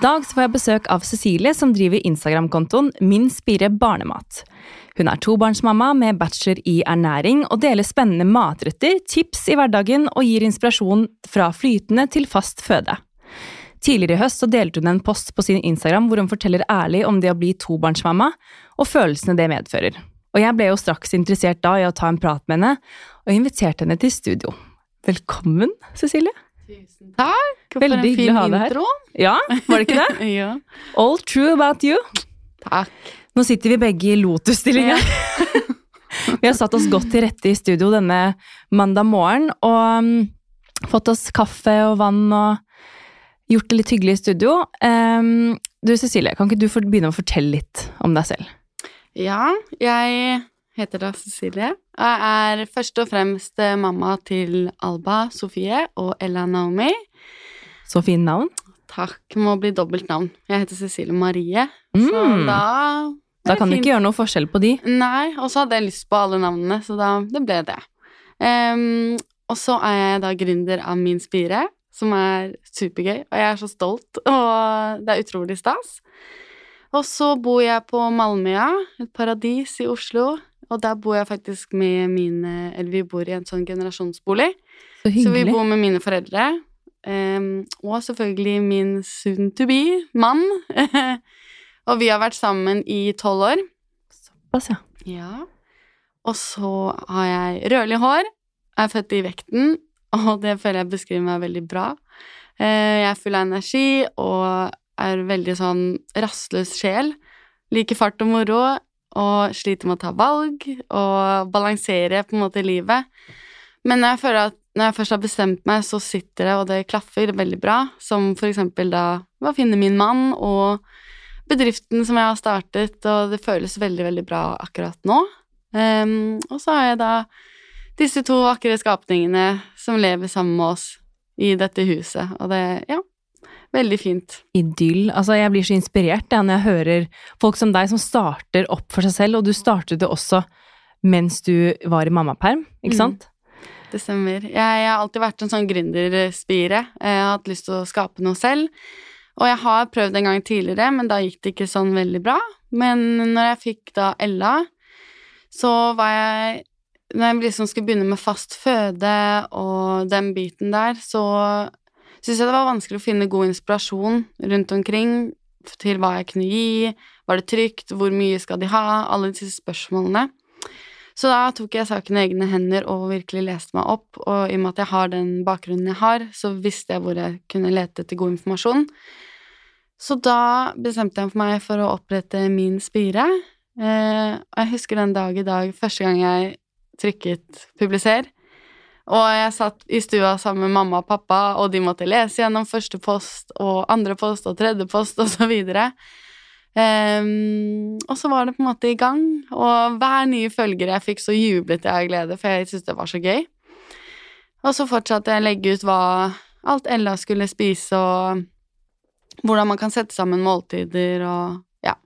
dag får jeg besøk av Cecilie, som driver Instagram-kontoen Min Spire barnemat. Hun er tobarnsmamma med bachelor i ernæring og deler spennende matretter, tips i hverdagen og gir inspirasjon fra flytende til fast føde. Tidligere i høst så delte hun en post på sin Instagram hvor hun forteller ærlig om det å bli tobarnsmamma og følelsene det medfører. Og jeg ble jo straks interessert da i å ta en prat med henne, og inviterte henne til studio. Velkommen, Cecilie. Tusen takk. For Veldig en hyggelig fin å ha deg her. Ja, var det ikke det? ja. All true about you. Takk. Nå sitter vi begge i lotus-stilling vi har satt oss godt til rette i studio denne mandag morgen og um, fått oss kaffe og vann og gjort det litt hyggelig i studio. Um, du Cecilie, kan ikke du begynne å fortelle litt om deg selv? Ja, jeg heter da Cecilie. Jeg er først og fremst eh, mamma til Alba, Sofie og Ella Naomi. Så fin navn. Takk, må bli dobbelt navn. Jeg heter Cecilie Marie, så Mm. da Da kan du ikke gjøre noe forskjell på de. Nei, og så hadde jeg lyst på alle navnene, så da det ble det. Um, og så er jeg da gründer av Min Spire, som er supergøy, og jeg er så stolt, og det er utrolig stas. Og så bor jeg på Malmøya, et paradis i Oslo, og der bor jeg faktisk med mine Eller vi bor i en sånn generasjonsbolig, Så så vi bor med mine foreldre. Um, og selvfølgelig min soon to be mann. og vi har vært sammen i tolv år. Såpass, ja. Ja. Og så har jeg rødlig hår, er født i vekten, og det føler jeg beskriver meg veldig bra. Uh, Jeg er full av energi og er veldig sånn rastløs sjel. Liker fart og moro og sliter med å ta valg og balansere på en måte livet. Men jeg føler at når jeg først har bestemt meg, så sitter det, og det klaffer veldig bra. Som for eksempel da å finne min mann og bedriften som jeg har startet, og det føles veldig, veldig bra akkurat nå. Um, og så har jeg da disse to vakre skapningene som lever sammen med oss i dette huset, og det, ja, veldig fint. Idyll. Altså, jeg blir så inspirert ja, når jeg hører folk som deg som starter opp for seg selv, og du startet det også mens du var i mammaperm, ikke Mm. sant? Det stemmer. Jeg, jeg har alltid vært en sånn gründerspire. Jeg har hatt lyst til å skape noe selv. Og jeg har prøvd en gang tidligere, men da gikk det ikke sånn veldig bra. Men når jeg fikk da Ella, så var jeg Når jeg liksom skulle begynne med fast føde og den biten der, så syntes jeg det var vanskelig å finne god inspirasjon rundt omkring til hva jeg kunne gi, var det trygt, hvor mye skal de ha, alle disse spørsmålene. Så da tok jeg saken i egne hender og virkelig leste meg opp, og i og med at jeg har den bakgrunnen jeg har, så visste jeg hvor jeg kunne lete etter god informasjon. Så da bestemte jeg meg for å opprette min spire. Eh, og jeg husker den dag i dag, første gang jeg trykket 'publiser'. Og jeg satt i stua sammen med mamma og pappa, og de måtte lese gjennom første post og andre post og tredje post og så videre. Um, og så var det på en måte i gang, og hver nye følger jeg fikk, så jublet jeg av glede, for jeg syntes det var så gøy. Og så fortsatte jeg å legge ut hva alt Ella skulle spise, og hvordan man kan sette sammen måltider, og ja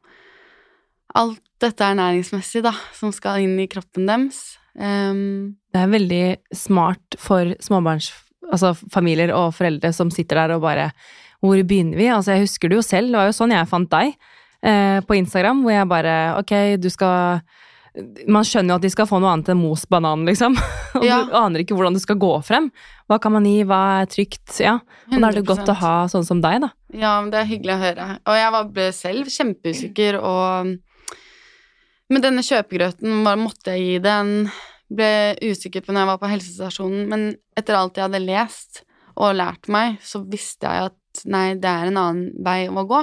Alt dette er næringsmessig, da, som skal inn i kroppen deres. Ehm, Det er veldig smart for småbarns, altså og foreldre som sitter der og bare Hvor begynner vi? Altså, jeg husker det jo selv. Det var jo sånn jeg fant deg eh, på Instagram, hvor jeg bare Ok, du skal Man skjønner jo at de skal få noe annet enn mos banan, liksom. Og Ja. du aner ikke hvordan du skal gå frem. Hva kan man gi, hva er trygt? Ja. Og da er det godt å ha sånn som deg, da. Ja, men det er hyggelig å høre. Og jeg var, selv kjempeusikker, og med denne kjøpegrøten bare måtte jeg gi den. Ble usikker på når jeg var på helsestasjonen, men etter alt jeg hadde lest og lært meg, så visste jeg at nei, det er en annen vei å gå.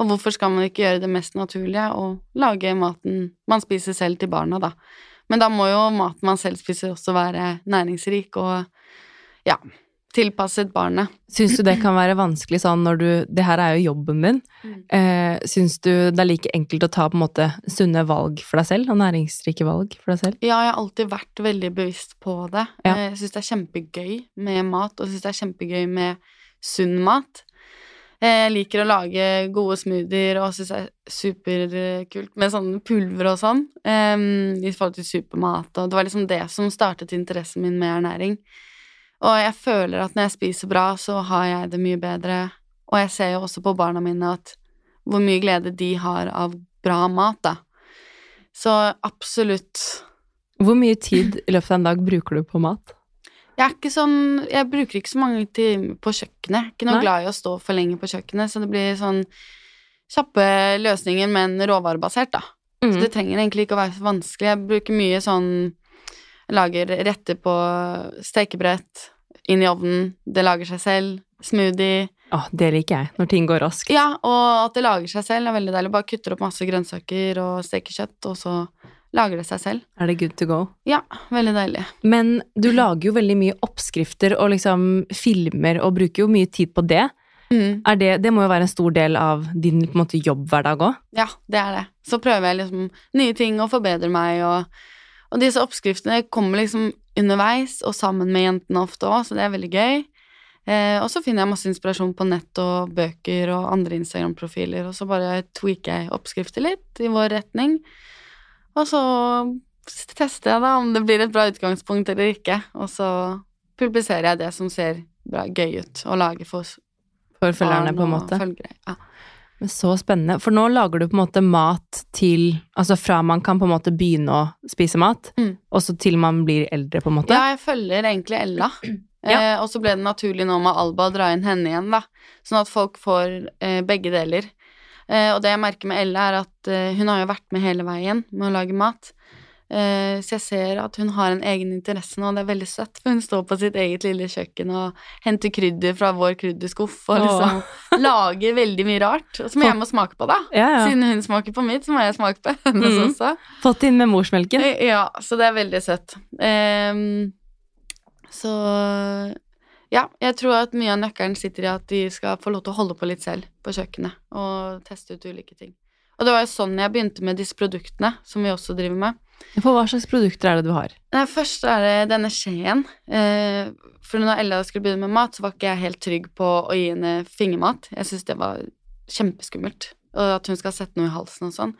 Og hvorfor skal man ikke gjøre det mest naturlige og lage maten man spiser selv til barna, da? Men da må jo maten man selv spiser også være næringsrik og ja, tilpasset barnet. Syns du det kan være vanskelig sånn når du Det her er jo jobben din. Mm. Eh, syns du det er like enkelt å ta på en måte sunne valg for deg selv, og næringsrike valg for deg selv? Ja, jeg har alltid vært veldig bevisst på det. Ja. Jeg syns det er kjempegøy med mat, og syns det er kjempegøy med sunn mat. Eh, Jeg liker å lage gode smoothier og syns det er superkult med sånne pulver og sånn. Um, I forhold til supermat, og det var liksom det som startet interessen min med ernæring. Og jeg føler at når jeg spiser bra, så har jeg det mye bedre, Og jeg ser jo også på barna mine at hvor mye glede de har av bra mat, da. Så absolutt. Hvor mye tid i løpet av en dag bruker du på mat? Jeg er ikke sånn Jeg bruker ikke så mange timer på kjøkkenet. Jeg er Ikke noe Nei. glad i å stå for lenge på kjøkkenet, så det blir sånn kjappe løsninger, men råvarebasert, da. Så det trenger egentlig ikke å være så vanskelig. Jeg bruker mye sånn Lager retter på stekebrett, inn i ovnen, det lager seg selv. Smoothie. Åh, det liker jeg, når ting går raskt. Ja, og at det lager seg selv er veldig deilig. Bare kutter opp masse grønnsaker og steker kjøtt, og så lager det seg selv. Er det good to go? Ja, veldig deilig. Men du lager jo veldig mye oppskrifter og liksom filmer og bruker jo mye tid på det. Mm. Det, det må jo være en stor del av din på en måte, jobbhverdag òg? Ja, det er det. Så prøver jeg liksom nye ting og forbedrer meg, og, og disse oppskriftene kommer liksom underveis og sammen med jentene ofte òg, så det er veldig gøy. Eh, og så finner jeg masse inspirasjon på nett og bøker og andre Instagram-profiler, og så bare tweaker jeg oppskrifter litt i vår retning. Og så tester jeg da om det blir et bra utgangspunkt eller ikke, og så publiserer jeg det som ser bra, gøy ut å lage for For følgerne, på en måte? følgere. Ja. Men Så spennende. For nå lager du på en måte mat til Altså fra man kan på en måte begynne å spise mat, Mm. og så til man blir eldre, på en måte? Ja, jeg følger egentlig Ella. Ja. Eh, og så ble det naturlig nå med Alba å dra inn henne igjen, da. Sånn at folk får eh, begge deler. Eh, og det jeg merker med Ella, er at eh, hun har jo vært med hele veien med å lage mat. Eh, så jeg ser at hun har en egen interesse nå, og det er veldig søtt. For hun står på sitt eget lille kjøkken og henter krydder fra vår krydderskuff og liksom lager veldig mye rart. Som jeg må smake på, da. Ja, ja. Siden hun smaker på mitt, så må jeg smake på hennes mm. også. Fått inn med morsmelken? Eh, Ja, så det er veldig søtt. Ehm, så ja, jeg tror at mye av nøkkelen sitter i at de skal få lov til å holde på litt selv på kjøkkenet og teste ut ulike ting. Og det var jo sånn jeg begynte med disse produktene, som vi også driver med. For hva slags produkter er det du har? Nei, først er det denne skjeen. Eh, for når Ella skulle begynne med mat, så var ikke jeg helt trygg på å gi henne fingermat. Jeg syntes det var kjempeskummelt. Og at hun skal sette noe i halsen og sånn.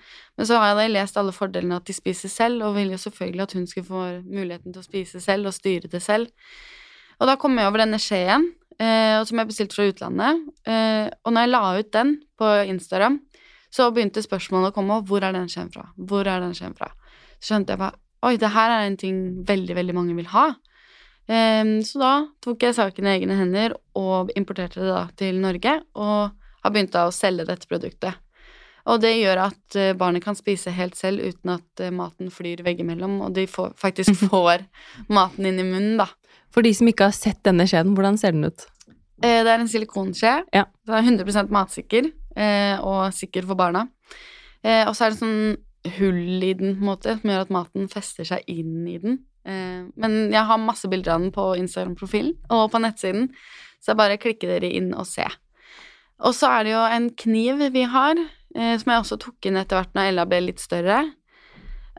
Men så har jeg lest alle fordelene at de spiser selv, og ville jo selvfølgelig at hun skulle få muligheten til å spise selv og styre det selv. Og da kom jeg over denne skjeen, eh, som jeg bestilte fra utlandet. Eh, og når jeg la ut den på Instagram, så begynte spørsmålet å komme opp. Hvor er den skjeen fra? Hvor er den skjeen fra? Skjønte jeg bare Oi, det her er en ting veldig, veldig mange vil ha. Um, så da tok jeg saken i egne hender og importerte det da til Norge, og har begynt da å selge dette produktet. Og det gjør at eh, barnet kan spise helt selv uten at eh, maten flyr veggimellom, og de får, faktisk får maten inn i munnen, da. For de som ikke har sett denne skjeden, hvordan ser den ut? Eh, Det er en silikonskje. Ja. Den er 100 matsikker og sikker for barna. Og så er det sånn hull i den, på en måte, som gjør at maten fester seg inn i den. Eh, men jeg har masse bilder av den på Instagram-profilen og på nettsiden, så bare klikke dere inn og se. Og så er det jo en kniv vi har, eh, som jeg også tok inn etter hvert når Ella ble litt større.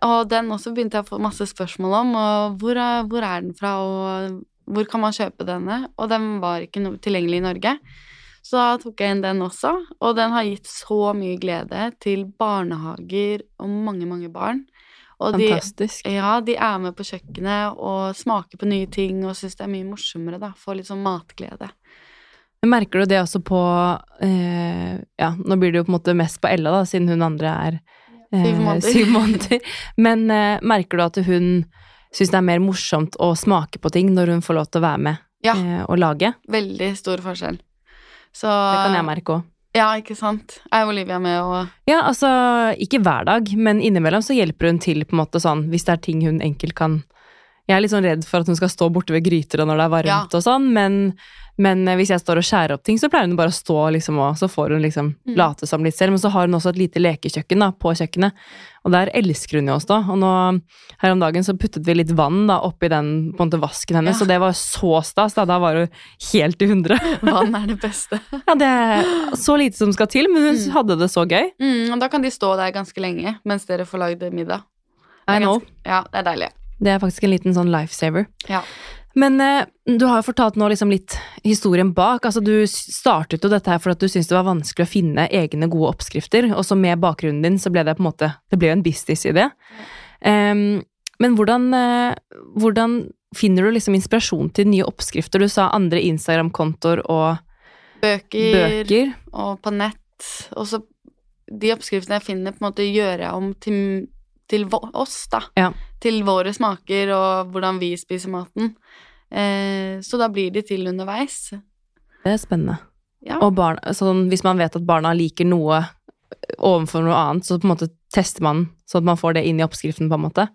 Og den også begynte jeg å få masse spørsmål om, og hvor hvor er den fra, og hvor kan man kjøpe denne? Og den var ikke tilgjengelig i Norge. Så da tok jeg inn den også, og den har gitt så mye glede til barnehager og mange, mange barn. Og de, Fantastisk. ja, de er med på kjøkkenet og smaker på nye ting og syns det er mye morsommere, da. Får litt sånn matglede. Merker du det også på eh, Ja, nå blir det jo på en måte mest på Ella, da, siden hun andre er eh, Syv måneder. syv måneder. Men eh, merker du at hun syns det er mer morsomt å smake på ting når hun får lov til å være med Ja. eh, og lage? Veldig stor forskjell. Så Det kan jeg merke òg. Ja, ikke sant. Er Olivia med og Ja, altså, ikke hver dag, men innimellom så hjelper hun til på en måte sånn, hvis det er ting hun enkelt kan Jeg er litt sånn redd for at hun skal stå borte ved gryter og når det er varmt Ja. og sånn, men, men eh, hvis jeg står og skjærer opp ting, så pleier hun bare å stå liksom og så får hun liksom Mm. late som litt selv. Men så har hun også et lite lekekjøkken da, på kjøkkenet, og der elsker hun jo å stå. Og nå her om dagen så puttet vi litt vann da oppi den på en måte vasken hennes, Ja. og det var så stas. da, Da var hun helt i hundre. Vann er det beste. Ja, det er så lite som skal til, men hun Mm. hadde det så gøy. Mm, og da kan de stå der ganske lenge mens dere får lagd middag. I know. ganske- Ja, det er deilig. Det er faktisk en liten sånn lifesaver. Ja. Men eh, du har jo fortalt nå liksom litt historien bak. Altså Du startet jo dette her for at du syntes det var vanskelig å finne egne gode oppskrifter, og så med bakgrunnen din så ble det på en måte Det ble jo en businessidé. Um, men hvordan, eh, hvordan finner du liksom inspirasjon til nye oppskrifter? Du sa andre Instagram-kontoer og Bøker, bøker. og på nett. Og så de oppskriftene jeg finner, på en måte gjør jeg om til, til oss, da. Ja. Til våre smaker og hvordan vi spiser maten. Eh, så da blir de til underveis. Det er spennende. Ja. Og barna, sånn, hvis man vet at barna liker noe overfor noe annet, så på en måte tester man sånn at man får det inn i oppskriften, på en måte.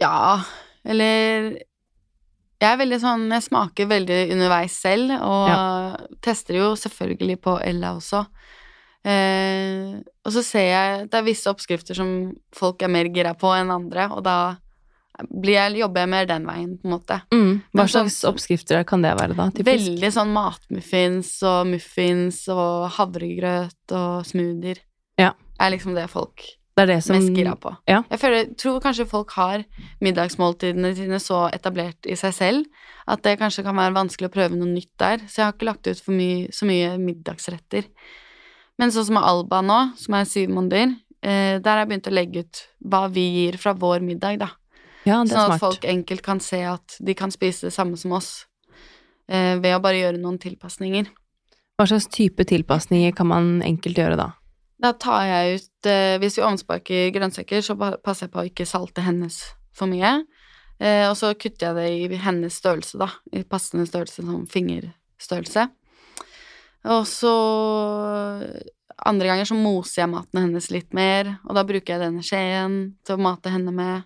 Ja, eller Jeg er veldig sånn Jeg smaker veldig underveis selv, og tester jo selvfølgelig på Ella også. Eh, og så ser jeg det er visse oppskrifter som folk er mer gira på enn andre, og da blir jeg, jobber jeg mer den veien, på en måte. Mm. Hva slags oppskrifter kan det være, da? Typisk? Veldig sånn matmuffins og muffins og havregrøt og smoothier. Ja. Er liksom det folk Det er det som mest gira på. ja. Jeg føler, tror kanskje folk har middagsmåltidene sine så etablert i seg selv at det kanskje kan være vanskelig å prøve noe nytt der, så jeg har ikke lagt ut mye, så mye middagsretter. Men sånn som med Alba nå, som er syv måneder, eh, der har jeg begynt å legge ut hva vi gir fra vår middag, da. Ja, det Sånn at smart. folk enkelt kan se at de kan spise det samme som oss, eh, ved å bare gjøre noen tilpasninger. Hva slags type tilpasninger kan man enkelt gjøre da? Da tar jeg ut eh, Hvis vi ovnsbaker grønnsaker, så passer jeg på å ikke salte hennes for mye. Eh, og så kutter jeg det i hennes størrelse, da. I passende størrelse, sånn fingerstørrelse. Og så Andre ganger så moser jeg maten hennes litt mer, og da bruker jeg denne skjeen til å mate henne med.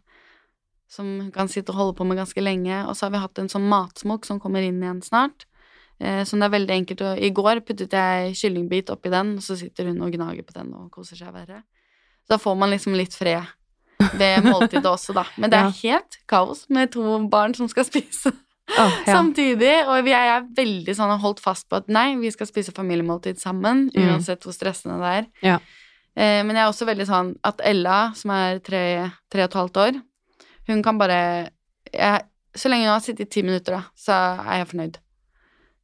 Som hun kan sitte og holde på med ganske lenge. Og så har vi hatt en sånn matsmokk som kommer inn igjen snart. Eh, som det er veldig enkelt å I går puttet jeg kyllingbit oppi den, og så sitter hun og gnager på den og koser seg verre. Så da får man liksom litt fred ved måltidet også, da. Men det er helt kaos med to barn som skal spise Åh, ja. samtidig. Og jeg er veldig sånn holdt fast på at nei, vi skal spise familiemåltid sammen, Mm. uansett hvor stressende det er. Ja. Eh, men jeg er også veldig sånn at Ella, som er tre, tre og et halvt år, hun kan bare jeg, Så lenge hun har sittet i ti minutter, da, så er jeg fornøyd.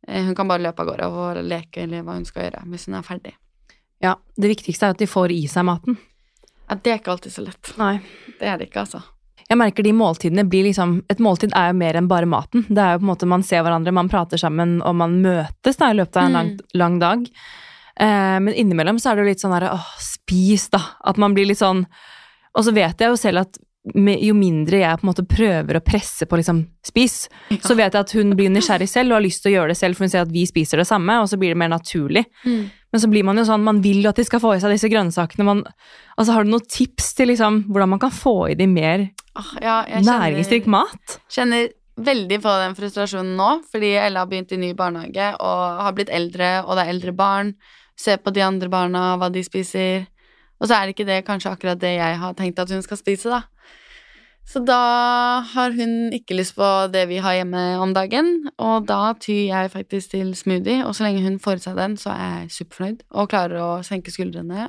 Eh, hun kan bare løpe av gårde og leke eller hva hun skal gjøre, hvis hun er ferdig. ja. Det viktigste er at de får i seg maten. Ja, det er ikke alltid så lett. Nei. Det er det ikke, altså. Jeg merker de måltidene blir liksom Et måltid er jo mer enn bare maten. Det er jo på en måte Man ser hverandre, man prater sammen, og man møtes da i løpet av en lang, Mm. lang dag. Eh, men innimellom så er det jo litt sånn derre åh, spis, da. At man blir litt sånn Og så vet jeg jo selv at jo mindre jeg på en måte prøver å presse på liksom spis, så vet jeg at hun blir nysgjerrig selv og har lyst til å gjøre det selv, for hun ser at vi spiser det samme, og så blir det mer naturlig. Mm. Men så blir man jo sånn, man vil jo at de skal få i seg disse grønnsakene. Man, altså Har du noen tips til liksom, hvordan man kan få i de mer Ah, ja, næringsrik mat? kjenner veldig på den frustrasjonen nå, fordi Ella har begynt i ny barnehage og har blitt eldre, og det er eldre barn. Se på de andre barna, hva de spiser. Og så er det ikke det kanskje akkurat det jeg har tenkt at hun skal spise, da. Så da har hun ikke lyst på det vi har hjemme om dagen, og da tyr jeg faktisk til smoothie, og så lenge hun får i seg den, så er jeg superfornøyd og klarer å senke skuldrene.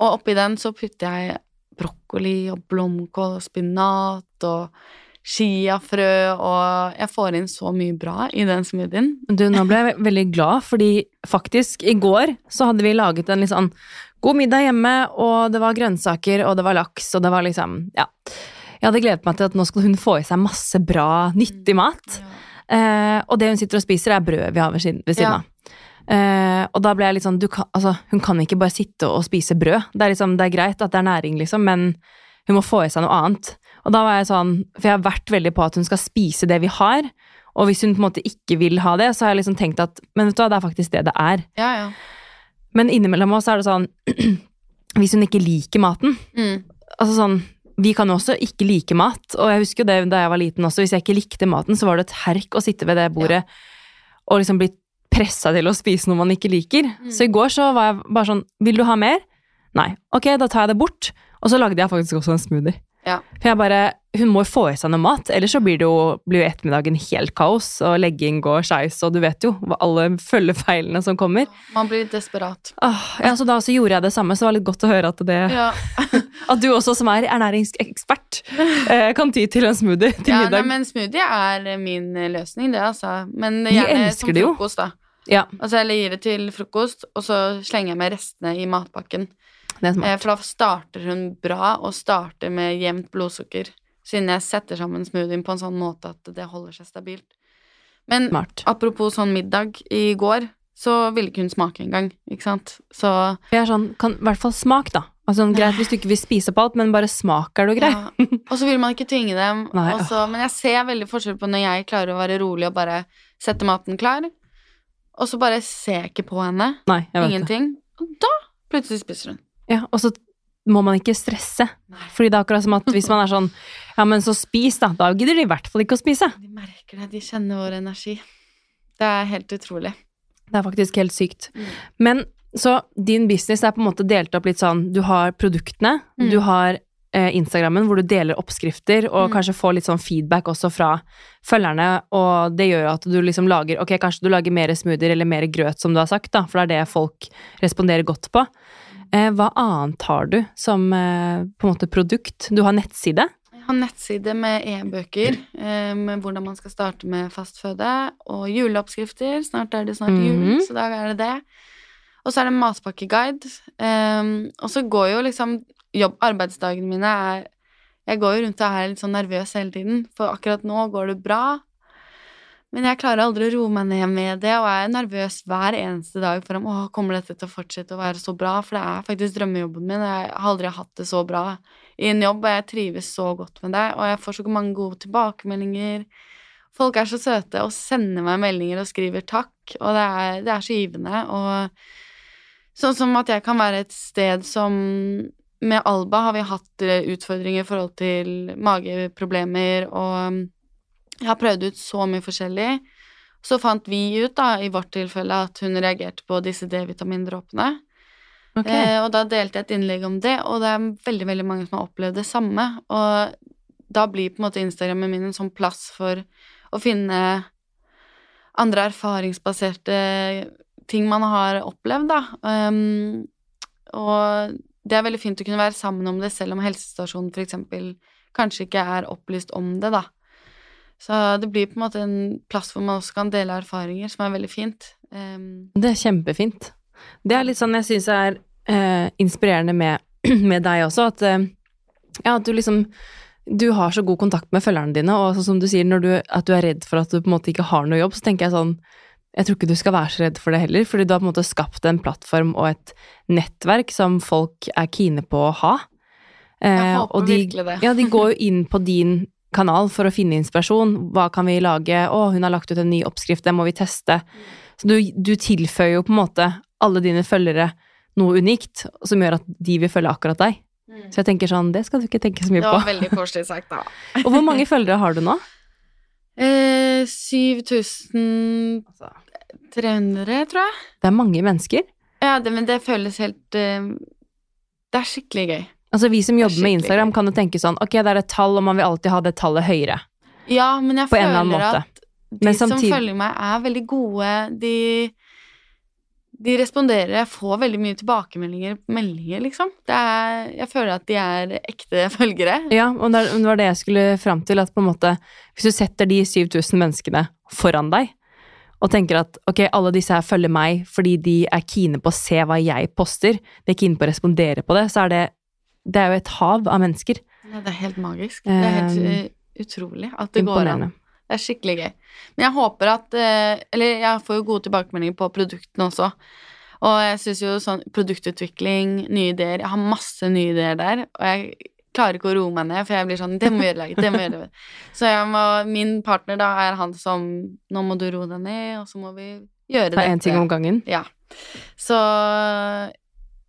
Og oppi den så putter jeg brokkoli og blomkål og spinat og chiafrø, og jeg får inn så mye bra i den smoothien. Du, nå ble jeg veldig glad, fordi faktisk i går så hadde vi laget en litt sånn god middag hjemme, og det var grønnsaker, og det var laks, og det var liksom Ja. Jeg hadde gledet meg til at nå skulle hun få i seg masse bra, nyttig mat. Eh, og det hun sitter og spiser, er brød vi har ved siden, ved siden Ja. av. Eh, og da ble jeg litt sånn du kan, altså, Hun kan ikke bare sitte og spise brød. Det er, liksom, det er greit at det er næring, liksom, men hun må få i seg noe annet. Og da var jeg sånn, For jeg har vært veldig på at hun skal spise det vi har. Og hvis hun på en måte ikke vil ha det, så har jeg liksom tenkt at men vet du hva, det er faktisk det det er. Ja, ja. Men innimellom oss er det sånn Hvis hun ikke liker maten Mm. Altså sånn Vi kan jo også ikke like mat, og jeg husker jo det da jeg var liten også. Hvis jeg ikke likte maten, så var det et herk å sitte ved det bordet og liksom bli pressa til å spise noe man ikke liker. Mm. Så i går så var jeg bare sånn Vil du ha mer? Nei. Ok, da tar jeg det bort. Og så lagde jeg faktisk også en smoothie. Ja. For jeg bare Hun må jo få i seg noe mat, ellers så blir det jo, blir jo ettermiddagen helt kaos, og legging går skeis, og du vet jo hva alle følgefeilene som kommer. Man blir desperat. Åh, ja, så da så gjorde jeg det samme, så det var litt godt å høre at, det, Ja. at du også, som er ernæringsekspert, eh, kan ty til en smoothie til ja, nei, middag. men smoothie er min løsning, det, altså. Men gjerne som frokost, da. Ja, Altså, eller gir det til frokost, og så slenger jeg med restene i matpakken. Det Eh. For da starter hun bra, og starter med jevnt blodsukker. Siden jeg setter sammen smoothien på en sånn måte at det holder seg stabilt. Men smart. apropos sånn middag i går, så ville ikke hun smake engang, ikke sant. Så jeg er sånn, kan i hvert fall smak, da. Altså, greit hvis du ikke vil spise på alt, men bare smak er du grei. ja. Og så vil man ikke tvinge dem. Nei, også, men jeg ser veldig forskjell på når jeg klarer å være rolig og bare sette maten klar, og så bare ser jeg ikke på henne. Nei, vet det. Ingenting. Og da plutselig spiser hun. Ja, og så må man ikke stresse. Nei. Fordi det er akkurat som at hvis man er sånn Ja, men så spis, da. Da gidder de i hvert fall ikke å spise. De merker det, de kjenner vår energi. Det er helt utrolig. Det er faktisk helt sykt. Mm. Men så din business er på en måte delt opp litt sånn Du har produktene, Mm. du har eh, Instagrammen hvor du deler oppskrifter og Mm. kanskje får litt sånn feedback også fra følgerne, og det gjør at du liksom lager Ok, kanskje du lager mer smoothier eller mer grøt, som du har sagt, da, for det er det folk responderer godt på. Eh, hva annet har du som eh, på en måte produkt? Du har nettside. Jeg har nettside med e-bøker, eh, med hvordan man skal starte med fast føde, og juleoppskrifter. Snart er det snart jul, Mhm. så da er det det. Og så er det matpakkeguide. Og så går jo liksom jobb, Arbeidsdagene mine er Jeg går jo rundt og er litt sånn nervøs hele tiden, for akkurat nå går det bra. Men jeg klarer aldri å roe meg ned med det, og jeg er nervøs hver eneste dag for om å, kommer dette til å fortsette å være så bra, for det er faktisk drømmejobben min. og Jeg har aldri hatt det så bra i en jobb, og jeg trives så godt med det, og jeg får så mange gode tilbakemeldinger. Folk er så søte og sender meg meldinger og skriver takk, og det er, det er så givende. Og sånn som at jeg kan være et sted som Med Alba har vi hatt utfordringer i forhold til mageproblemer, og jeg har prøvd ut så mye forskjellig. Så fant vi ut, da, i vårt tilfelle, at hun reagerte på disse D-vitamindråpene. Okay. Eh, og da delte jeg et innlegg om det, og det er veldig veldig mange som har opplevd det samme. Og da blir på en måte Instagrammen min en sånn plass for å finne andre erfaringsbaserte ting man har opplevd, da. Um, og det er veldig fint å kunne være sammen om det, selv om helsestasjonen for eksempel kanskje ikke er opplyst om det, da. Så det blir på en måte en plass hvor man også kan dele erfaringer, som er veldig fint. Um, Det er kjempefint. Det er litt sånn jeg syns er uh, inspirerende med, med deg også, at uh, ja, at du liksom du har så god kontakt med følgerne dine, og som du sier, du, at du er redd for at du på en måte ikke har noe jobb, så tenker jeg sånn Jeg tror ikke du skal være så redd for det heller, fordi du har på en måte skapt en plattform og et nettverk som folk er kine på å ha. jeg Eh, håper og de, virkelig det. ja, de går jo inn på din kanal for å finne inspirasjon. Hva kan vi lage? Å, hun har lagt ut en ny oppskrift, det må vi teste. Så du, du tilføyer jo på en måte alle dine følgere noe unikt, som gjør at de vil følge akkurat deg. Så jeg tenker sånn, det skal du ikke tenke så mye på. Det var på. veldig koselig sagt, da. Og hvor mange følgere har du nå? Eh, 7300, tror jeg. Det er mange mennesker. Ja, det, men det føles helt eh, Det er skikkelig gøy. Altså Vi som er jobber med Instagram, kan jo tenke sånn Ok, det er et tall, og man vil alltid ha det tallet høyere. Ja, men jeg føler at de Men som samtidig- følger meg, er veldig gode. De, de responderer. Jeg får veldig mye tilbakemeldinger på meldinger, liksom. Det er, jeg føler at de er ekte følgere. Ja, og det var det jeg skulle fram til, at på en måte Hvis du setter de 7000 menneskene foran deg, og tenker at ok, alle disse her følger meg fordi de er kine på å se hva jeg poster, de er kine på å respondere på det, så er det Det er jo et hav av mennesker. Ja, det er helt magisk. Det er helt Um, eh, utrolig at det går an. Det er skikkelig gøy. Men jeg håper at eh, Eller jeg får jo gode tilbakemeldinger på produktene også. Og jeg syns jo sånn produktutvikling, nye ideer Jeg har masse nye ideer der, og jeg klarer ikke å roe meg ned, for jeg blir sånn Det må gjøre, det må gjøre. Så jeg må, min partner da er han som Nå må du roe deg ned, og så må vi gjøre Ta dette. én ting om gangen. Ja. Så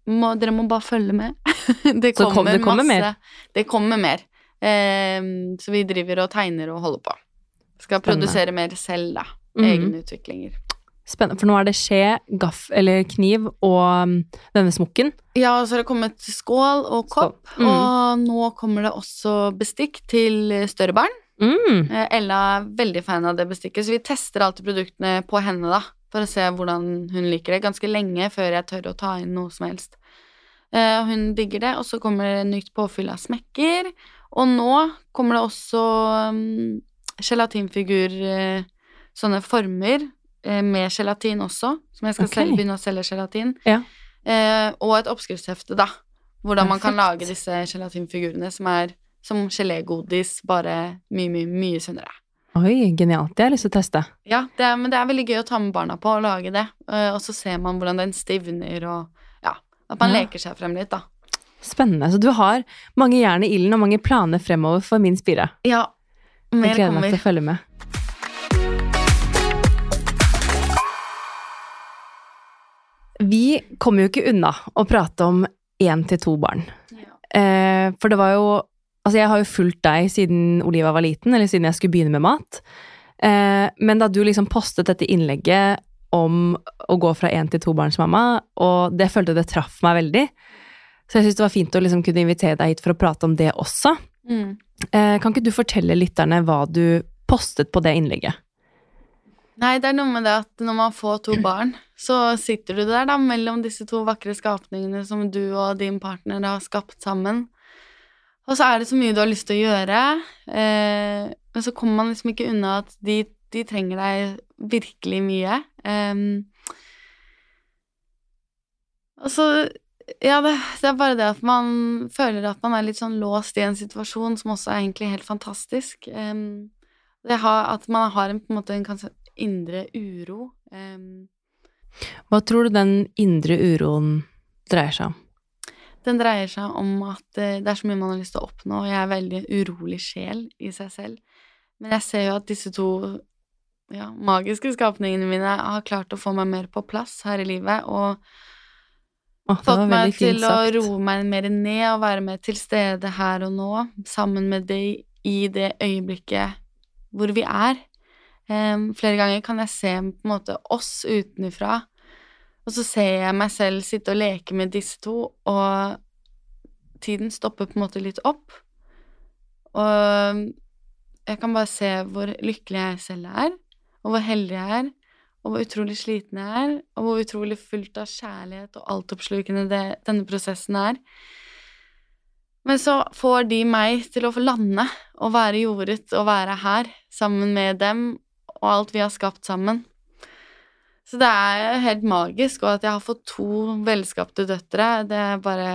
må, dere må bare følge med. det kommer, kom- det kommer masse. mer. Det kommer mer. Eh, så vi driver og tegner og holder på. Skal Spennende. produsere mer selv, da. Mhm. Egne utviklinger. Spennende, for nå er det skje, gaff eller kniv og um, denne smokken. Ja, og så har det kommet skål og kopp. Skål. Mm. Og nå kommer det også bestikk til større barn. Mm. Eh, Ella er veldig fan av det bestikket, så vi tester alltid produktene på henne, da. For å se hvordan hun liker det. Ganske lenge før jeg tør å ta inn noe som helst. Eh, Hun digger det, og så kommer det nytt påfyll av smekker. Og nå kommer det også um, gelatinfigur, eh, sånne former eh, med gelatin også, som jeg skal okay. selv begynne å selge gelatin. Ja. Og et oppskriftshefte, da. Hvordan man kan lage disse gelatinfigurene som er som gelégodis, bare mye, mye, mye sunnere. Oi, genialt. Det har jeg lyst til å teste. Ja, det er, men det er veldig gøy å ta med barna på og lage det. Eh, og så ser man hvordan den stivner, og ja, at man Ja. leker seg frem litt, da. Spennende. Så du har mange jern i ilden og mange planer fremover for min spire. Ja, Mer kommer. Jeg gleder meg til å følge med. Vi kommer jo ikke unna å prate om én til to barn. Ja. Eh, for det var jo Altså, jeg har jo fulgt deg siden Oliva var liten, eller siden jeg skulle begynne med mat. Eh, men da du liksom postet dette innlegget om å gå fra én til tobarnsmamma, og det følte det traff meg veldig. Så jeg syns det var fint å liksom kunne invitere deg hit for å prate om det også. Mm. Eh, kan ikke du fortelle lytterne hva du postet på det innlegget? Nei, det er noe med det at når man får to barn, så sitter du der da mellom disse to vakre skapningene som du og din partner har skapt sammen. Og så er det så mye du har lyst til å gjøre, eh, men så kommer man liksom ikke unna at de, de trenger deg virkelig mye. Em, og så Ja, det, det er bare det at man føler at man er litt sånn låst i en situasjon som også er egentlig helt fantastisk. Det har, at man har en, på en måte en kanskje indre uro. em, Hva tror du den indre uroen dreier seg om? Den dreier seg om at eh, det er så mye man har lyst til å oppnå, og jeg er veldig urolig sjel i seg selv. Men jeg ser jo at disse to ja, magiske skapningene mine har klart å få meg mer på plass her i livet, og Åh, fått meg til å roe meg mer ned og være mer til stede her og nå, sammen med deg i det øyeblikket hvor vi er. Um, flere ganger kan jeg se på en måte oss utenfra, og så ser jeg meg selv sitte og leke med disse to, og tiden stopper på en måte litt opp. Og jeg kan bare se hvor lykkelig jeg selv er, og hvor heldig jeg er, og hvor utrolig sliten jeg er, og hvor utrolig fullt av kjærlighet og altoppslukende det, denne prosessen er. Men så får de meg til å få lande og være jordet og være her sammen med dem og alt vi har skapt sammen. Så det er helt magisk, og at jeg har fått to velskapte døtre, det er bare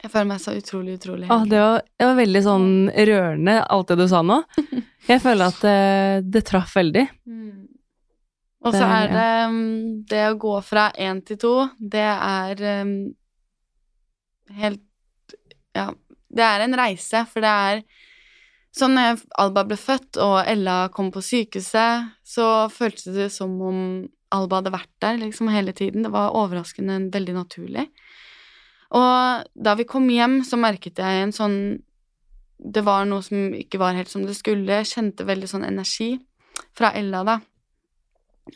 Jeg føler meg så utrolig, utrolig ah, det, var, det var veldig sånn rørende, alt det du sa nå. Jeg føler at det, det traff veldig. Mm. Og så er- det um, det å gå fra én til to, det er um, helt Ja, det er en reise, for det er Sånn når Alba ble født og Ella kom på sykehuset, så føltes det som om Alba hadde vært der liksom hele tiden. Det var overraskende veldig naturlig. Og da vi kom hjem, så merket jeg en sånn Det var noe som ikke var helt som det skulle. Jeg kjente veldig sånn energi fra Ella, da.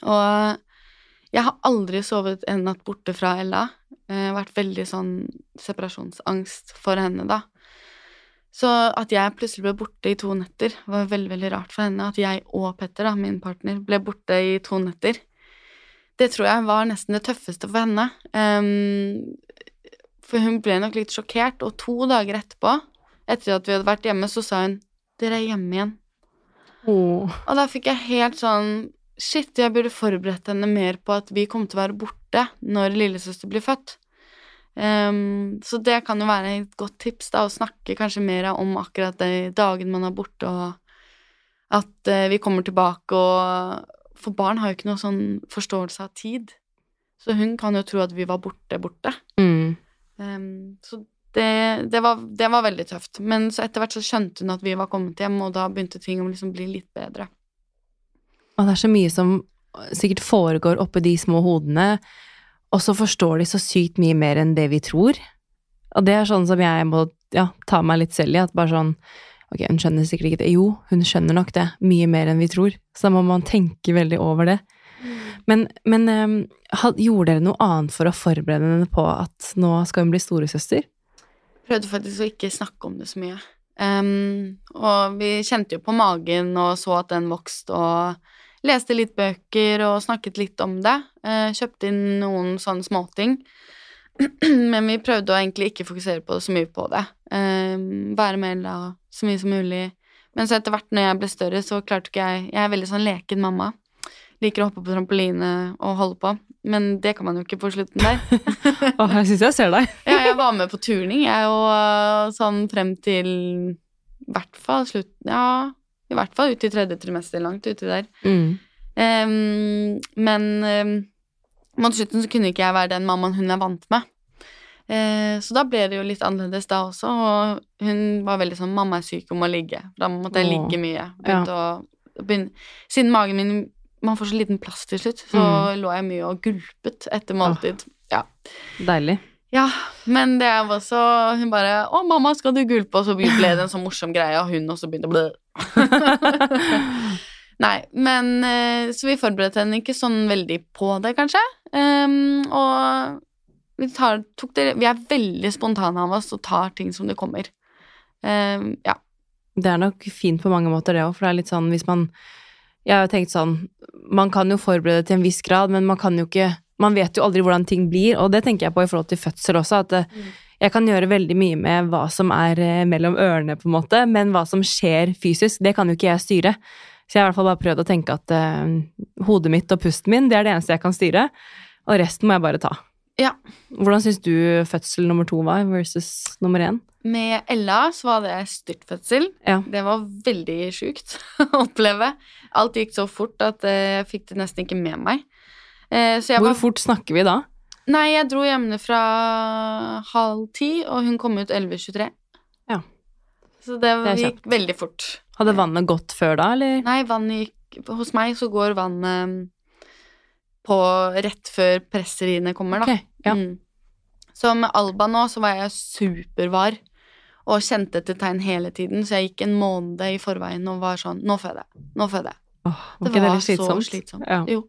Og jeg har aldri sovet en natt borte fra Ella. Jeg har vært veldig sånn separasjonsangst for henne, da. Så at jeg plutselig ble borte i to netter, var veldig, veldig rart for henne. At jeg og Petter, da, min partner, ble borte i to netter. Det tror jeg var nesten det tøffeste for henne. Um, for hun ble nok litt sjokkert, og to dager etterpå, etter at vi hadde vært hjemme, så sa hun 'Dere er hjemme igjen'. Og da fikk jeg helt sånn Shit, jeg burde forberedt henne mer på at vi kom til å være borte når lillesøster blir født. Ehm, så det kan jo være et godt tips, da, å snakke kanskje mer om akkurat de dagene man er borte, og at uh, vi kommer tilbake og For barn har jo ikke noe sånn forståelse av tid. Så hun kan jo tro at vi var borte, borte. Mm. Um, så det, det, var, det var veldig tøft. Men så etter hvert så skjønte hun at vi var kommet hjem, og da begynte ting å liksom bli litt bedre. Og det er så mye som sikkert foregår oppi de små hodene, og så forstår de så sykt mye mer enn det vi tror. Og det er sånn som jeg må ja, ta meg litt selv i, at bare sånn Ok, hun skjønner sikkert ikke det. Jo, hun skjønner nok det. Mye mer enn vi tror. Så da må man tenke veldig over det. Men, men um, gjorde dere noe annet for å forberede henne på at nå skal hun bli storesøster? prøvde faktisk å ikke snakke om det så mye. Um, og vi kjente jo på magen og så at den vokste, og leste litt bøker og snakket litt om det. Eh, kjøpte inn noen sånne småting. Men vi prøvde å egentlig ikke fokusere på det så mye på det. Ehm, være med Ella så mye som mulig. Men så etter hvert når jeg ble større, så klarte ikke jeg Jeg er veldig sånn leken mamma. Liker å hoppe på trampoline og holde på. Men det kan man jo ikke på slutten der. Åh, jeg syns jeg ser deg. Ja, jeg var med på turning, jeg, og øh, sånn frem til i hvert fall slutten Ja, I hvert fall ut i tredje trimester, langt uti der. Mm. Um, men um, mot slutten så kunne ikke jeg være den mammaen hun er vant med. Uh, så da ble det jo litt annerledes da også, og hun var veldig sånn 'mamma er syk og må ligge'. Da måtte jeg ligge mye. Begynte å, begynne, siden magen min Man får så liten plass til slutt, så Mm. lå jeg mye og gulpet etter måltid. Ja. Deilig. Ja, men det var også Hun bare 'Å, mamma, skal du gulpe?' Og så ble det en sånn morsom greie, og hun også begynte å blø. Nei, men eh, Så vi forberedte henne ikke sånn veldig på det, kanskje. Um, og vi, tar, det, vi er veldig spontane av oss og tar ting som det kommer. Um, ja. Det er nok fint på mange måter, det òg, for det er litt sånn hvis man Jeg har tenkt sånn Man kan jo forberede til en viss grad, men man kan jo ikke Man vet jo aldri hvordan ting blir, og det tenker jeg på i forhold til fødsel også, at eh, Mm. jeg kan gjøre veldig mye med hva som er eh, mellom ørene, på en måte, men hva som skjer fysisk, det kan jo ikke jeg styre. Så jeg har i hvert fall bare prøvd å tenke at uh, hodet mitt og pusten min, det er det eneste jeg kan styre, og resten må jeg bare ta. Ja. Hvordan syns du fødsel nummer to var versus nummer én? Med Ella så var det styrtfødsel. Ja. Det var veldig sjukt å oppleve. Alt gikk så fort at jeg fikk det nesten ikke med meg. Eh, Hvor var fort snakker vi da? Nei, jeg dro hjemmefra halv ti, og hun kom ut 11.23. Ja. Så det, Det gikk veldig fort. Hadde vannet gått før da, eller? Nei, vannet gikk Hos meg så går vannet på rett før presseriene kommer, da. Okay, ja. Mm. Så med Alba nå så var jeg supervar og kjente etter tegn hele tiden, så jeg gikk en måned i forveien og var sånn Nå føder jeg. Nå føder jeg. Åh, var Det det var slitsomt? så slitsomt. Ja. Jo.